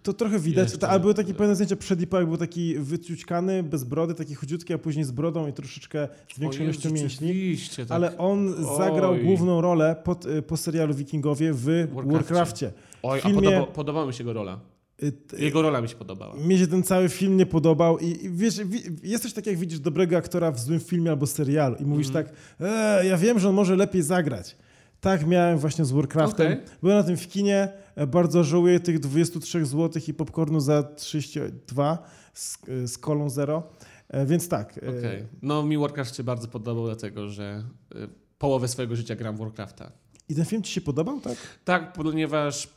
To trochę widać, Jeszcze. ale były takie pewne zdjęcia przed jak był taki wyciućkany, bez brody, taki chudziutki, a później z brodą i troszeczkę z większą ilością mięśni. tak. Ale on zagrał Oj. główną rolę pod, y, po serialu Wikingowie w Warcrafcie. Warcrafcie. Oj, filmie- a podoba, podobała mi się jego rola. Y, t- Jego rola mi się podobała. Mnie się ten cały film nie podobał i, i wiesz, wi, jest coś takiego, jak widzisz dobrego aktora w złym filmie albo serialu i mówisz Mhm. tak, e, ja wiem, że on może lepiej zagrać. Tak miałem właśnie z Warcraftem. Okej. Byłem na tym w kinie, e, bardzo żałuję tych 23 zł i popcornu za 32 z, e, z kolą zero. E, Więc tak. Okej. No mi Warcraft się bardzo podobał, dlatego że y, połowę swojego życia gram w Warcrafta. I ten film ci się podobał, tak? Tak, ponieważ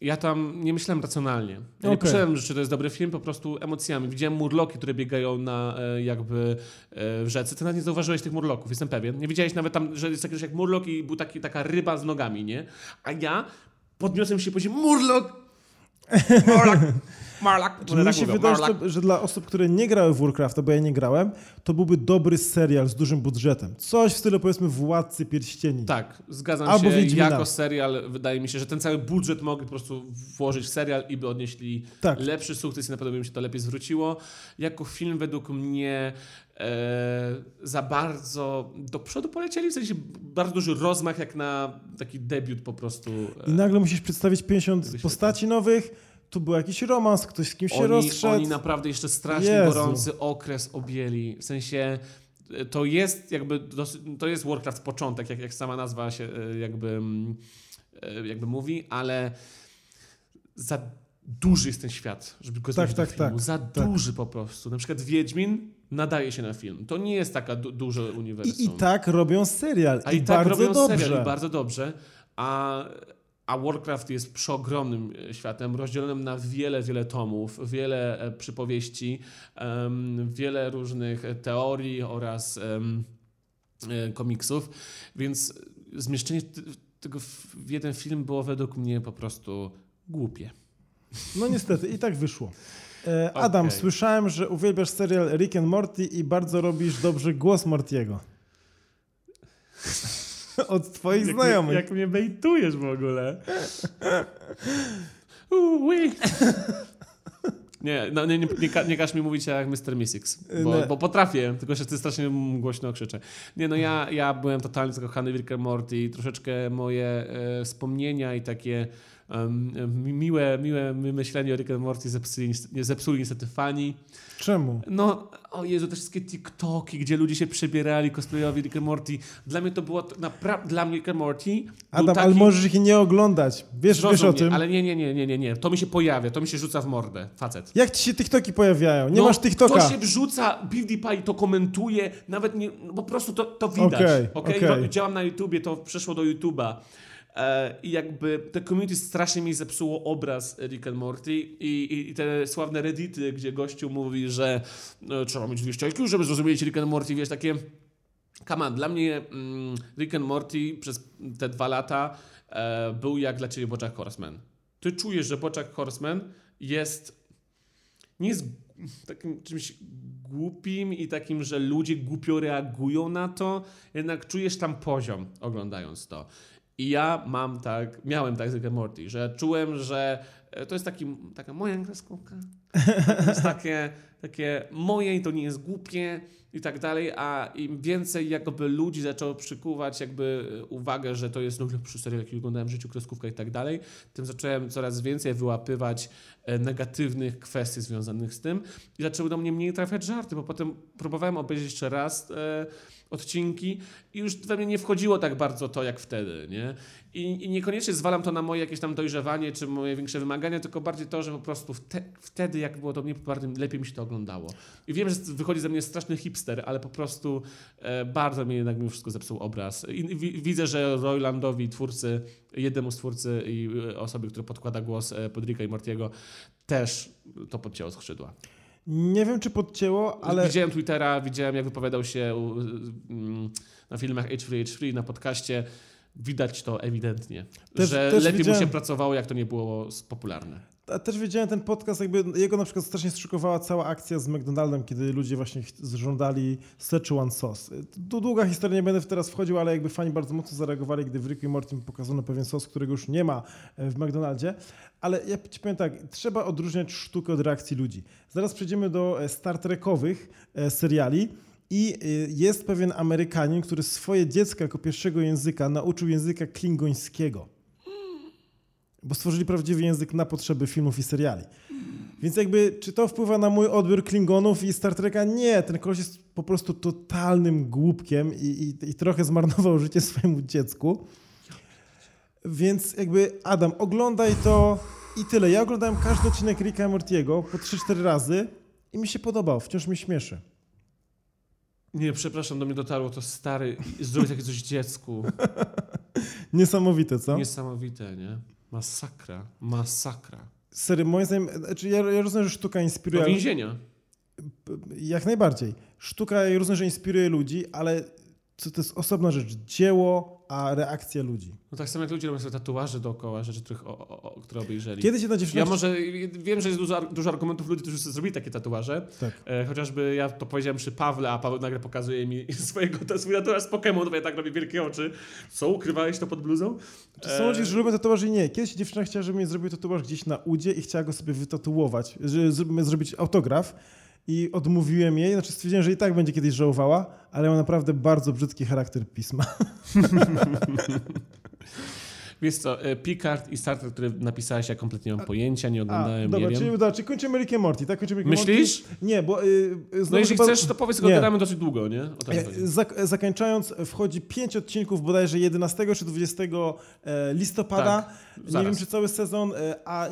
ja tam nie myślałem racjonalnie. Ja nie Okej. myślałem, że czy to jest dobry film, po prostu emocjami. Widziałem murloki, które biegają na e, jakby e, w rzece. Ty nawet nie zauważyłeś tych murloków, jestem pewien. Nie widziałeś nawet tam, że jest taki jak murlok i był taki, taka ryba z nogami, nie? A ja podniosłem się poziom murlok! *laughs* Murlok! Murlok! Czy mnie się mówią, wydaje, że, że dla osób, które nie grały w Warcrafta, bo ja nie grałem, to byłby dobry serial z dużym budżetem. Coś w stylu powiedzmy Władcy Pierścieni. Tak, zgadzam Albo się. Wiedźmina. Jako serial wydaje mi się, że ten cały budżet mogli po prostu włożyć w serial i by odnieśli Tak. lepszy sukces i na pewno by im się to lepiej zwróciło. Jako film według mnie e, za bardzo do przodu polecieli, w sensie bardzo duży rozmach jak na taki debiut po prostu. I nagle musisz przedstawić 50 Wyświetlę. postaci nowych, tu był jakiś romans, ktoś z kimś się rozszedł. oni naprawdę jeszcze strasznie Jezu. gorący okres objęli. W sensie e, to jest jakby dosyć, to jest Warcraft początek, jak, jak sama nazwa się e, jakby, mm, e, jakby mówi, ale za duży jest ten świat, żeby go Tak, tak, do filmu. tak, Za tak. duży po prostu. Na przykład Wiedźmin nadaje się na film. To nie jest taka du duże uniwersum. I, I tak robią serial. A I, i, tak robią dobrze. serial i bardzo dobrze. A, a Warcraft jest przeogromnym e, światem, rozdzielonym na wiele, wiele tomów, wiele e, przypowieści, wiele różnych e, teorii oraz komiksów, więc zmieszczenie tego w jeden film było według mnie po prostu głupie. No niestety, i tak wyszło. Adam, Okej. słyszałem, że uwielbiasz serial Rick and Morty i bardzo robisz dobrze głos Mortiego. *laughs* Od twoich znajomych. jak mnie bejtujesz w ogóle. *laughs* Ui. *laughs* Nie, no, nie, nie, nie, nie każ mi mówić jak Mr. Mystics, bo, bo potrafię, tylko że ty strasznie głośno krzyczę. Nie, no ja, ja byłem totalnie zakochany w Rick Morty i troszeczkę moje e, wspomnienia i takie miłe, miłe myślenie o Rick and Morty zepsuli, zepsuli niestety fani. Czemu? No, o Jezu, te wszystkie TikToki, gdzie ludzie się przebierali cosplayowi Rick and Morty. Dla mnie to było naprawdę, dla mnie Rick and Morty Adam, taki... ale możesz ich nie oglądać. Wiesz, wiesz o tym. Ale nie, nie, nie, nie, nie, nie. To mi się pojawia, to mi się rzuca w mordę, facet. Jak ci się TikToki pojawiają? Nie no, masz TikToka. To się wrzuca, PewDiePie to komentuje, nawet nie, po prostu to, to widać. Okay, okej. okay? Działam na YouTubie, to przeszło do YouTube'a. E, I jakby te community strasznie mi zepsuło obraz Rick and Morty i, i, i te sławne reddity, gdzie gościu mówi, że e, trzeba mieć 200 IQ, żeby zrozumieć Rick and Morty, wiesz, takie... On, dla mnie mm, Rick and Morty przez te dwa lata e, był jak dla ciebie Bojack Horseman. Ty czujesz, że Bojack Horseman jest... Nie jest takim czymś głupim i takim, że ludzie głupio reagują na to, jednak czujesz tam poziom oglądając to. I ja mam tak, miałem tak z Rick Morty, że czułem, że e, to jest taki, taka moja kreskówka. To jest takie, takie moje i to nie jest głupie i tak dalej, a im więcej jakby ludzi zaczęło przykuwać jakby uwagę, że to jest najlepszy serial, jaki oglądałem w życiu, kreskówka i tak dalej, tym zacząłem coraz więcej wyłapywać e, negatywnych kwestii związanych z tym i zaczęły do mnie mniej trafiać żarty, bo potem próbowałem obejrzeć jeszcze raz e, odcinki i już we mnie nie wchodziło tak bardzo to jak wtedy, nie? I, I, niekoniecznie zwalam to na moje jakieś tam dojrzewanie czy moje większe wymagania, tylko bardziej to, że po prostu wte, wtedy jak było to mnie lepiej mi się to oglądało. I wiem, że wychodzi ze mnie straszny hipster, ale po prostu e, bardzo mnie jednak mimo wszystko zepsuł obraz. I, widzę, że Roylandowi, twórcy, jednemu z twórcy i e, osoby, która podkłada głos e, pod Ricka i Mortiego, też to podcięło skrzydła. Nie wiem, czy podcięło, ale... Widziałem Twittera, widziałem jak wypowiadał się na filmach H3 H3, na podcaście. Widać to ewidentnie, też, że też lepiej widziałem... mu się pracowało, jak to nie było popularne. Też wiedziałem ten podcast, jakby jego na przykład strasznie zszokowała cała akcja z McDonaldem, kiedy ludzie właśnie żądali Szechuan sos. Tu długa historia, nie będę teraz wchodził, ale jakby fani bardzo mocno zareagowali, gdy w Rick i Morty pokazano pewien sos, którego już nie ma w McDonaldzie. Ale ja ci powiem tak, trzeba odróżniać sztukę od reakcji ludzi. Zaraz przejdziemy do e, Star Trekowych e, seriali. I e, jest pewien Amerykanin, który swoje dziecko jako pierwszego języka nauczył języka klingońskiego bo stworzyli prawdziwy język na potrzeby filmów i seriali. Więc jakby, czy to wpływa na mój odbiór Klingonów i Star Treka? Nie, ten koleś jest po prostu totalnym głupkiem i, i, i trochę zmarnował *laughs* życie swojemu dziecku. Więc jakby, Adam, oglądaj to i tyle. Ja oglądałem każdy odcinek Ricka Mortiego po 3-4 razy i mi się podobał, wciąż mi śmieszy. Nie, przepraszam, do mnie dotarło to stary, zrobić takie coś dziecku. *laughs* Niesamowite, co? Niesamowite, nie? Masakra, masakra. Sery, moim zdaniem, znaczy ja, ja rozumiem, że sztuka inspiruje... Do więzienia. Jak najbardziej. Sztuka, ja rozumiem, że inspiruje ludzi, ale to, to jest osobna rzecz. Dzieło, a reakcja ludzi. No tak samo jak ludzie robią sobie tatuaże dookoła rzeczy, których, o, o, o, które obejrzeli. Kiedy się na dziewczynach... Ja może wiem, że jest dużo, dużo argumentów ludzi, którzy sobie zrobili takie tatuaże. Tak. E, chociażby ja to powiedziałem przy Pawle, a Paweł nagle pokazuje mi *laughs* swojego, swój tatuaż z Pokémon, ja tak robię wielkie oczy. Co, ukrywałeś to pod bluzą? To są ludzie, że lubią tatuaże i nie. Kiedyś dziewczyna chciała, żebym jej zrobił tatuaż gdzieś na udzie i chciała go sobie wytatuować, żeby zrobić autograf i odmówiłem jej, znaczy stwierdziłem, że i tak będzie kiedyś żałowała, ale ma naprawdę bardzo brzydki charakter pisma. *laughs* Wiesz co, e, Picard i Star Trek, który napisałeś, ja kompletnie nie mam pojęcia, nie oglądałem, A, dobra, nie czyli, wiem. czyli kończymy Rick Morty, tak? Kończymy Rick Myślisz? Morty? Nie, bo... Yy, no jeśli chyba... chcesz, to powiedz, tylko gadamy dosyć długo, nie? Zak zakończając, wchodzi pięć odcinków bodajże 11 czy 20 e, listopada. Tak, nie wiem, czy cały sezon, e, a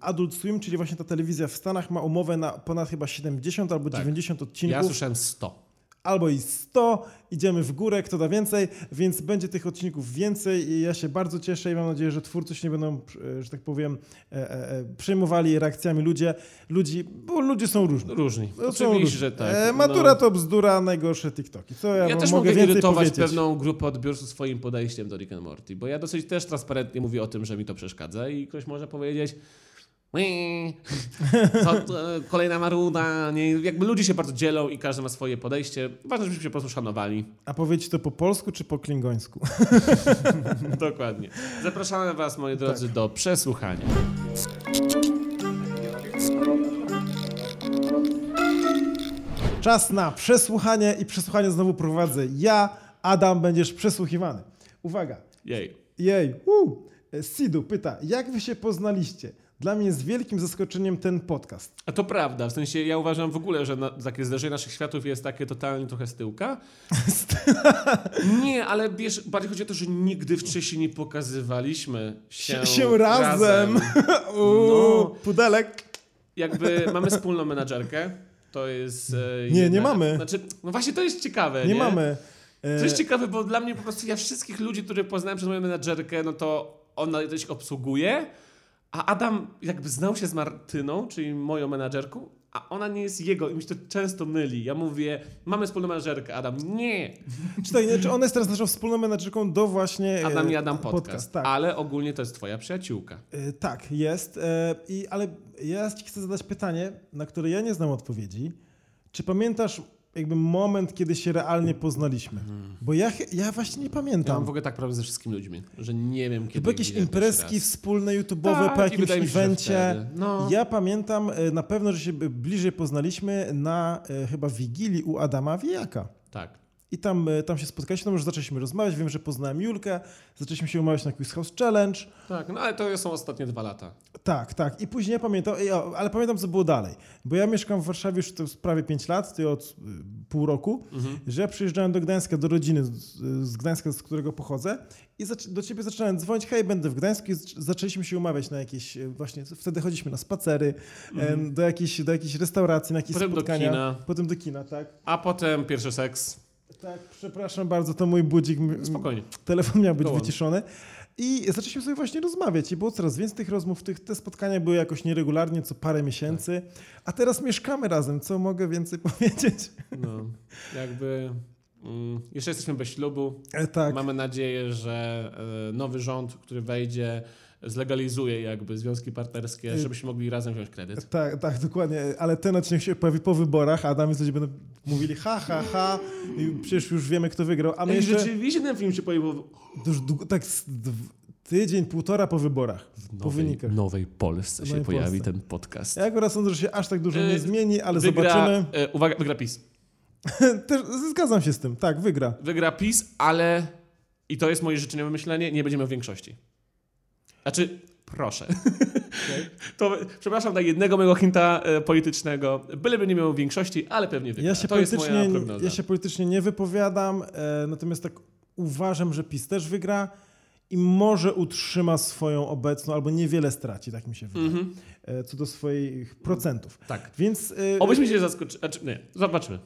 Adult Swim, czyli właśnie ta telewizja w Stanach ma umowę na ponad chyba 70 albo tak. 90 odcinków. Ja słyszałem 100 albo i 100, idziemy w górę, kto da więcej, więc będzie tych odcinków więcej i ja się bardzo cieszę i mam nadzieję, że twórcy się nie będą, e, że tak powiem, e, e, przejmowali reakcjami ludzie, ludzi, bo ludzie są różni. Różni, no, oczywiście, różni. że tak. E, matura no. to bzdura, najgorsze TikToki. Co ja, ja też mogę irytować pewną grupę odbiorców swoim podejściem do Rick and Morty, bo ja dosyć też transparentnie mówię o tym, że mi to przeszkadza i ktoś może powiedzieć, co, *laughs* kolejna maruda. Nie, jakby ludzie się bardzo dzielą i każdy ma swoje podejście. Ważne, żebyśmy się po prostu szanowali. A powiedzieć to po polsku czy po klingońsku? *laughs* Dokładnie. Zapraszamy Was, moi drodzy, tak. do przesłuchania. Czas na przesłuchanie i przesłuchanie znowu prowadzę ja. Adam, będziesz przesłuchiwany. Uwaga. Jej. Jej. Uh. Sidu pyta, jak wy się poznaliście? Dla mnie jest wielkim zaskoczeniem ten podcast. A to prawda, w sensie ja uważam w ogóle, że na, takie zderzenie naszych światów jest takie totalnie trochę z tyłka. *laughs* nie, ale wiesz, bardziej chodzi o to, że nigdy wcześniej nie pokazywaliśmy się, Się, razem. *laughs* Uuu, No. Pudelek. Jakby mamy wspólną menadżerkę. To jest. e, Nie, nie mamy. Znaczy, no właśnie to jest ciekawe. Nie, Nie, mamy. E, To jest ciekawe, bo dla mnie po prostu ja wszystkich ludzi, których poznałem przez moją menadżerkę, no to ona coś obsługuje, a Adam jakby znał się z Martyną, czyli moją menadżerką, a ona nie jest jego i mi się to często myli. Ja mówię, mamy wspólną menadżerkę, Adam, nie. *laughs* Czy, nie, czy ona jest teraz naszą wspólną menadżerką do właśnie... e, Adam i Adam podcast, tak. ale ogólnie to jest twoja przyjaciółka. E, Tak, jest. E, I, ale ja ci chcę zadać pytanie, na które ja nie znam odpowiedzi. Czy pamiętasz jakby moment, kiedy się realnie poznaliśmy? Bo ja, ja właśnie nie Mhm. Ja mam pamiętam. w ogóle tak prawie ze wszystkimi ludźmi, że nie wiem kiedy. Chyba jakieś imprezki wspólne, YouTube'owe Tak, po jakimś evencie. No. Ja pamiętam e, na pewno, że się bliżej poznaliśmy na e, chyba Wigilii u Adama Wijaka. Tak. I tam, e, tam się spotkaliśmy, tam już zaczęliśmy rozmawiać. Wiem, że poznałem Julkę, zaczęliśmy się umawiać na Quiz House Challenge. Tak, no ale to są ostatnie dwa lata. Tak, tak. I później pamiętam, ale pamiętam, co było dalej. Bo ja mieszkam w Warszawie już to prawie 5 lat, ty od y, pół roku, Mhm. że ja przyjeżdżałem do Gdańska, do rodziny z, Gdańska, z którego pochodzę i do ciebie zaczynałem dzwonić, hej, będę w Gdańsku i zac- zaczęliśmy się umawiać na jakieś, y, właśnie, wtedy chodziliśmy na spacery, em, do, jakiejś, do jakiejś restauracji, na jakieś Mhm. Potem do spotkania. kina. Potem do kina, tak. A potem pierwszy seks. Tak, przepraszam bardzo, to mój budzik, Spokojnie. telefon miał być wyciszony. I zaczęliśmy sobie właśnie rozmawiać i było coraz więcej tych rozmów. Tych, te spotkania były jakoś nieregularnie, co parę miesięcy. A teraz mieszkamy razem, co mogę więcej *laughs* powiedzieć? No, jakby mm, jeszcze jesteśmy bez ślubu. E, tak, Mamy nadzieję, że e, nowy rząd, który wejdzie, zlegalizuje jakby związki partnerskie, Y- żebyśmy mogli razem wziąć kredyt. tak, tak, dokładnie. Ale ten odcinek się pojawi po wyborach, a i ludzie będą mówili ha, ha, ha. I przecież już wiemy, kto wygrał. A my Ej, jeszcze rzeczywiście ten film się pojawił już tak tydzień, półtora po wyborach. w po nowej, wynikach. nowej Polsce W się nowej pojawi Polsce. ten podcast. Ja akurat sądzę, że się aż tak dużo nie Y, zmieni, ale wygra, zobaczymy. E, uwaga, wygra PiS. *laughs* Też zgadzam się z tym. Tak, wygra. Wygra PiS, ale i to jest moje życzeniowe myślenie, nie będziemy w większości. Znaczy, proszę. *laughs* To, przepraszam na jednego mojego hinta e, politycznego. Byleby nie miał większości, ale pewnie wygra. Ja się, to politycznie, ja się politycznie nie wypowiadam, e, natomiast tak uważam, że PiS też wygra i może utrzyma swoją obecną, albo niewiele straci, tak mi się wydaje, Mhm. e, co do swoich procentów. Tak. Więc e, Obyśmy się zaskoczyli. Znaczy, nie, zobaczmy.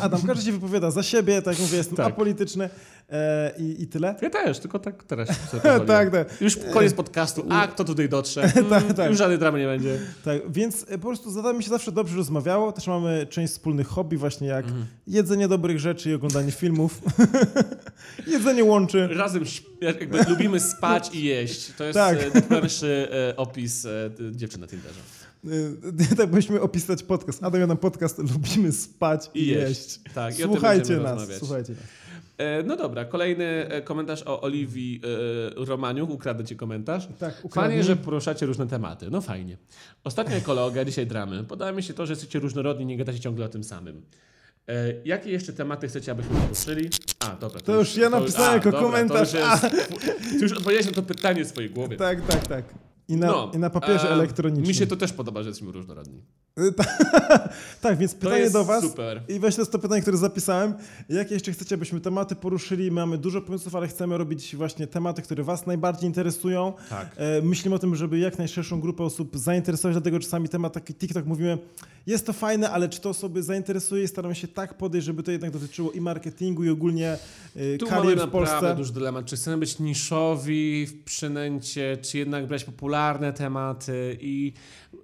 Adam, każdy się wypowiada za siebie, tak jak mówię, jestem Tak. apolityczny e, i, i tyle. Ja też, tylko tak teraz *laughs* tak, tak, Już koniec podcastu. A, kto tutaj dotrze? *laughs* Mm, Tak, tak. Już żadnej dramy nie będzie. tak. Więc e, po prostu z Adamem się zawsze dobrze rozmawiało. Też mamy część wspólnych hobby, właśnie jak Mhm. jedzenie dobrych rzeczy i oglądanie filmów. *laughs* jedzenie łączy. Razem lubimy spać i jeść. To jest Tak. tak. najlepszy e, opis e, d- dziewczyn na Tinderze. Y, *laughs* Tak byśmy opisać podcast. Adam, ja na podcast lubimy spać i, jeść. jeść. Tak, Słuchajcie nas, rozmawiać. słuchajcie nas. No dobra, kolejny e, komentarz o Oliwii e, Romaniuk. Ukradę ci komentarz. Tak, Fajnie, że poruszacie różne tematy. No fajnie. Ostatnia ekologia, *laughs* dzisiaj dramy. Podoba mi się to, że jesteście różnorodni, nie gadacie ciągle o tym samym. E, jakie jeszcze tematy chcecie, abyśmy poruszyli? A, dobra. To już ja napisałem jako komentarz. To już, jest, *laughs* już odpowiedziałeś na to pytanie w swojej głowie. Tak, tak, tak. I na, No, i na papierze e, elektronicznym. Mi się to też podoba, że jesteśmy różnorodni. Y, ta- *laughs* tak, więc pytanie do was. super. I właśnie to jest to pytanie, które zapisałem. Jakie jeszcze chcecie, abyśmy tematy poruszyli? Mamy dużo pomysłów, ale chcemy robić właśnie tematy, które was najbardziej interesują. Tak. E, Myślimy o tym, żeby jak najszerszą grupę osób zainteresować, dlatego czasami temat taki TikTok mówimy, jest to fajne, ale czy to osoby zainteresuje? Staramy się tak podejść, żeby to jednak dotyczyło i marketingu, i ogólnie e, Tu mamy karier w naprawdę Polsce. duży dylemat. Czy chcemy być niszowi w przynęcie, czy jednak brać popularne tematy i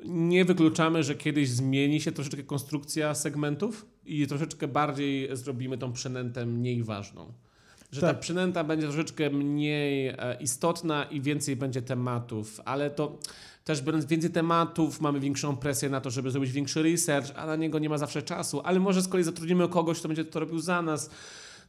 nie wykluczamy, że kiedyś zmieni się troszeczkę konstrukcja segmentów i troszeczkę bardziej zrobimy tą przynętę mniej ważną. Że ta Tak. przynęta będzie troszeczkę mniej e, istotna i więcej będzie tematów, ale to też biorąc więcej tematów, mamy większą presję na to, żeby zrobić większy research, a na niego nie ma zawsze czasu, ale może z kolei zatrudnimy kogoś, kto będzie to robił za nas.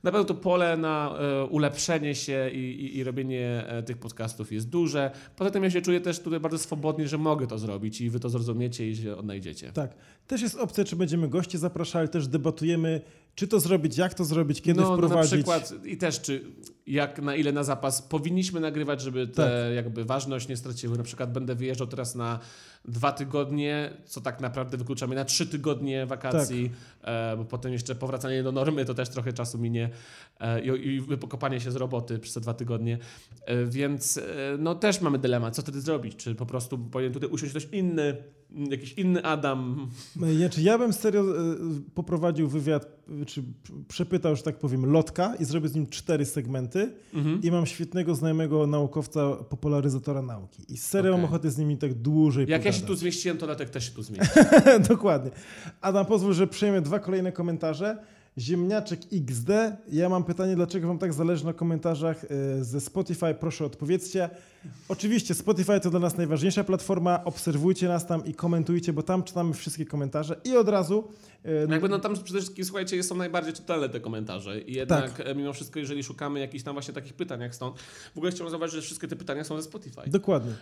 Na pewno to pole na e, ulepszenie się i, i, i robienie e, tych podcastów jest duże. Poza tym ja się czuję też tutaj bardzo swobodnie, że mogę to zrobić i wy to zrozumiecie i się odnajdziecie. Tak. Też jest opcja, czy będziemy gości zapraszali, też debatujemy, czy to zrobić, jak to zrobić, kiedy no, wprowadzić. No na przykład i też czy jak na ile na zapas powinniśmy nagrywać, żeby te Tak. jakby ważność nie straciły. Na przykład będę wyjeżdżał teraz na dwa tygodnie, co tak naprawdę wyklucza mnie na trzy tygodnie wakacji, Tak. e, bo potem jeszcze powracanie do normy to też trochę czasu minie e, i, i wypokopanie się z roboty przez te dwa tygodnie. E, więc no też mamy dylemat, co wtedy zrobić? Czy po prostu powinien tutaj usiąść ktoś inny, jakiś inny Adam? Nie, czy ja bym serio e, poprowadził wywiad, czy przepytał, że tak powiem, lotka i zrobię z nim cztery segmenty Mhm. i mam świetnego znajomego naukowca, popularyzatora nauki. I serio mam Okej. ochotę z nimi tak dłużej Jak ja się tu pogadać. zmieściłem, to Latek też się tu zmieści. *laughs* Dokładnie. Adam, pozwól, że przyjmę dwa kolejne komentarze. Ziemniaczek XD. Ja mam pytanie, dlaczego wam tak zależy na komentarzach e, ze Spotify? Proszę odpowiedzcie. Oczywiście Spotify to dla nas najważniejsza platforma. Obserwujcie nas tam i komentujcie, bo tam czytamy wszystkie komentarze i od razu... e, No Jakby no tam przede wszystkim, słuchajcie, są najbardziej czytelne te komentarze i jednak Tak. mimo wszystko, jeżeli szukamy jakichś tam właśnie takich pytań jak stąd, w ogóle chciałbym zauważyć, że wszystkie te pytania są ze Spotify. Dokładnie.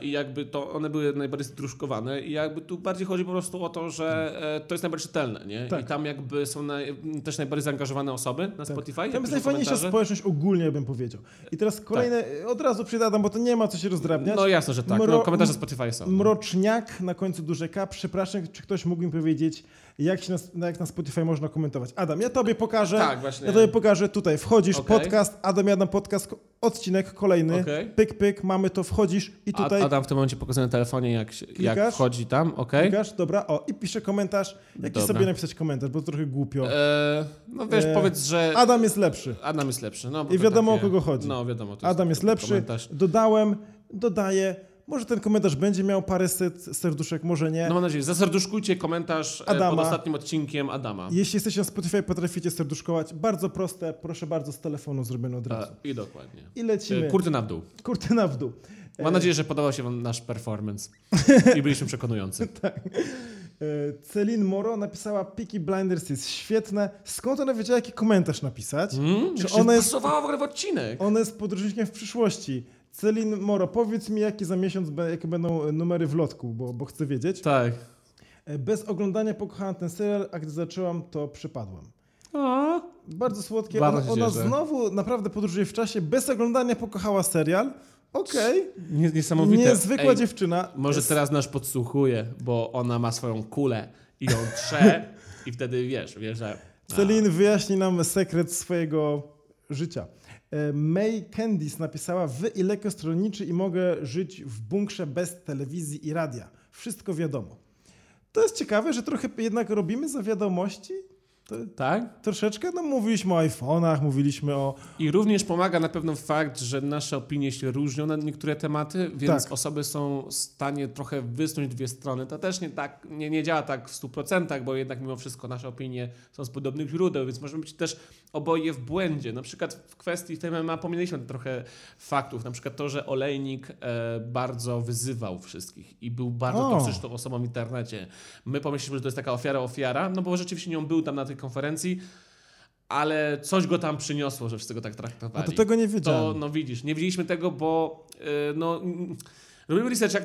I jakby to one były najbardziej struszkowane i jakby tu bardziej chodzi po prostu o to, że e, to jest najbardziej czytelne, nie? Tak. I tam jakby są naj, też najbardziej zaangażowane osoby na Spotify. jak Tam jest najfajniejsza społeczność ogólnie, bym powiedział. I teraz kolejne, od razu przyjadam, bo to nie ma co się rozdrabniać. No jasne, że tak. Mro- No, komentarze Spotify są. Mroczniak na końcu duże K. Przepraszam, czy ktoś mógł mi powiedzieć, jak, się na, jak na Spotify można komentować. Adam, ja tobie pokażę. Tak, właśnie. Ja tobie pokażę tutaj. Wchodzisz, Okej. podcast, Adam, Adam, podcast, odcinek kolejny. Okej. Pyk, pyk, mamy to, wchodzisz i A- tutaj Adam w tym momencie pokazuje na telefonie, jak, jak wchodzi tam, ok? klikasz, dobra, o, i pisze komentarz. Jaki Dobra. sobie napisać komentarz, bo to trochę głupio. E, no wiesz, E, powiedz, że Adam jest lepszy. Adam jest lepszy. No, I wiadomo, takie- o kogo chodzi. No wiadomo. To Adam jest taki lepszy. Komentarz. Dodałem, dodaję. Może ten komentarz będzie miał paręset serduszek, może nie. No mam nadzieję, zaserduszkujcie komentarz e, Adama. pod ostatnim odcinkiem Adama. Jeśli jesteście na Spotify, potraficie serduszkować. Bardzo proste, proszę bardzo, z telefonu zrobione od razu. E, I dokładnie. I lecimy. E, Kurtyna w dół. Kurtyna w dół. Mam nadzieję, że podobał się Wam nasz performance *laughs* i byliśmy przekonujący. *laughs* E, Celine Moro napisała Peaky Blinders jest świetne. Skąd ona wiedziała, jaki komentarz napisać? Mm, Czy ona jest- pasowała w ogóle w odcinek? Ona jest podróżnikiem w przyszłości. Celine Moro, powiedz mi, jakie za miesiąc, jakie będą numery w lotku, bo, bo chcę wiedzieć. Tak. E, Bez oglądania pokochałam ten serial, a gdy zaczęłam, to przypadłem. O, Bardzo słodkie. Bardzo ona ona znowu naprawdę podróżuje w czasie. Bez oglądania pokochała serial. Okej. nie, niesamowite. Niezwykła Ej, dziewczyna. Może Jest- teraz nasz podsłuchuje, bo ona ma swoją kulę i ją trze *laughs* i wtedy wiesz, wiesz, że... a, Celine wyjaśni nam sekret swojego życia. E, May Candice napisała Wy i lekko stronniczy i mogę żyć w bunkrze bez telewizji i radia. Wszystko wiadomo. To jest ciekawe, że trochę jednak robimy za wiadomości. To Tak? troszeczkę, no mówiliśmy o iPhone'ach, mówiliśmy o... I również pomaga na pewno fakt, że nasze opinie się różnią na niektóre tematy, więc Tak. osoby są w stanie trochę wysnuć dwie strony. To też nie, tak, nie, nie działa tak w 100%, bo jednak mimo wszystko nasze opinie są z podobnych źródeł, więc możemy być też oboje w błędzie. Na przykład w kwestii tej MMA pominęliśmy trochę faktów. Na przykład to, że Olejnik e, bardzo wyzywał wszystkich i był bardzo O. toksyczną osobą w internecie. My pomyśleliśmy, że to jest taka ofiara-ofiara, no bo rzeczywiście nią był tam na tej konferencji, ale coś go tam przyniosło, że wszyscy go tak A traktowali. to tego nie To, wiedziałem. no widzisz, nie widzieliśmy tego, bo yy, no, mm, robimy research jak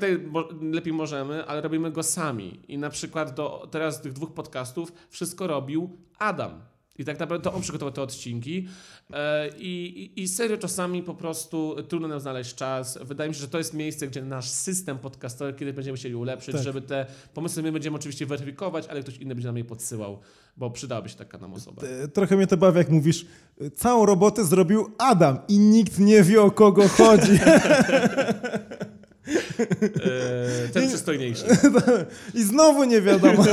najlepiej możemy, ale robimy go sami. I na przykład do teraz tych dwóch podcastów wszystko robił Adam. I tak naprawdę to on przygotował te odcinki. E, I, i, I serio czasami po prostu trudno nam znaleźć czas. Wydaje mi się, że to jest miejsce, gdzie nasz system podcastowy kiedyś będziemy chcieli ulepszyć, Tak. żeby te pomysły my będziemy oczywiście weryfikować, ale ktoś inny będzie nam je podsyłał, bo przydałaby się taka nam osoba. Trochę mnie to bawi, jak mówisz, całą robotę zrobił Adam i nikt nie wie, o kogo chodzi. *laughs* E, ten przystojniejszy. *laughs* I znowu nie wiadomo.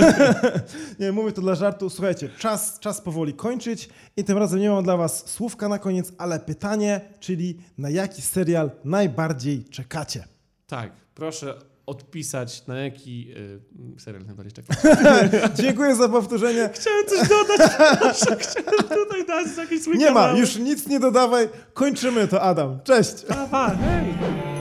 *laughs* nie, mówię to dla żartu. Słuchajcie, czas, czas powoli kończyć i tym razem nie mam dla was słówka na koniec, ale pytanie, czyli na jaki serial najbardziej czekacie? Tak, proszę odpisać, na jaki y, serial najbardziej czekasz. *laughs* Dziękuję za powtórzenie. Chciałem coś dodać, proszę, chciałem tutaj dać jakieś swój Nie ma, już nic nie dodawaj. Kończymy to, Adam. Cześć. Aha, hej!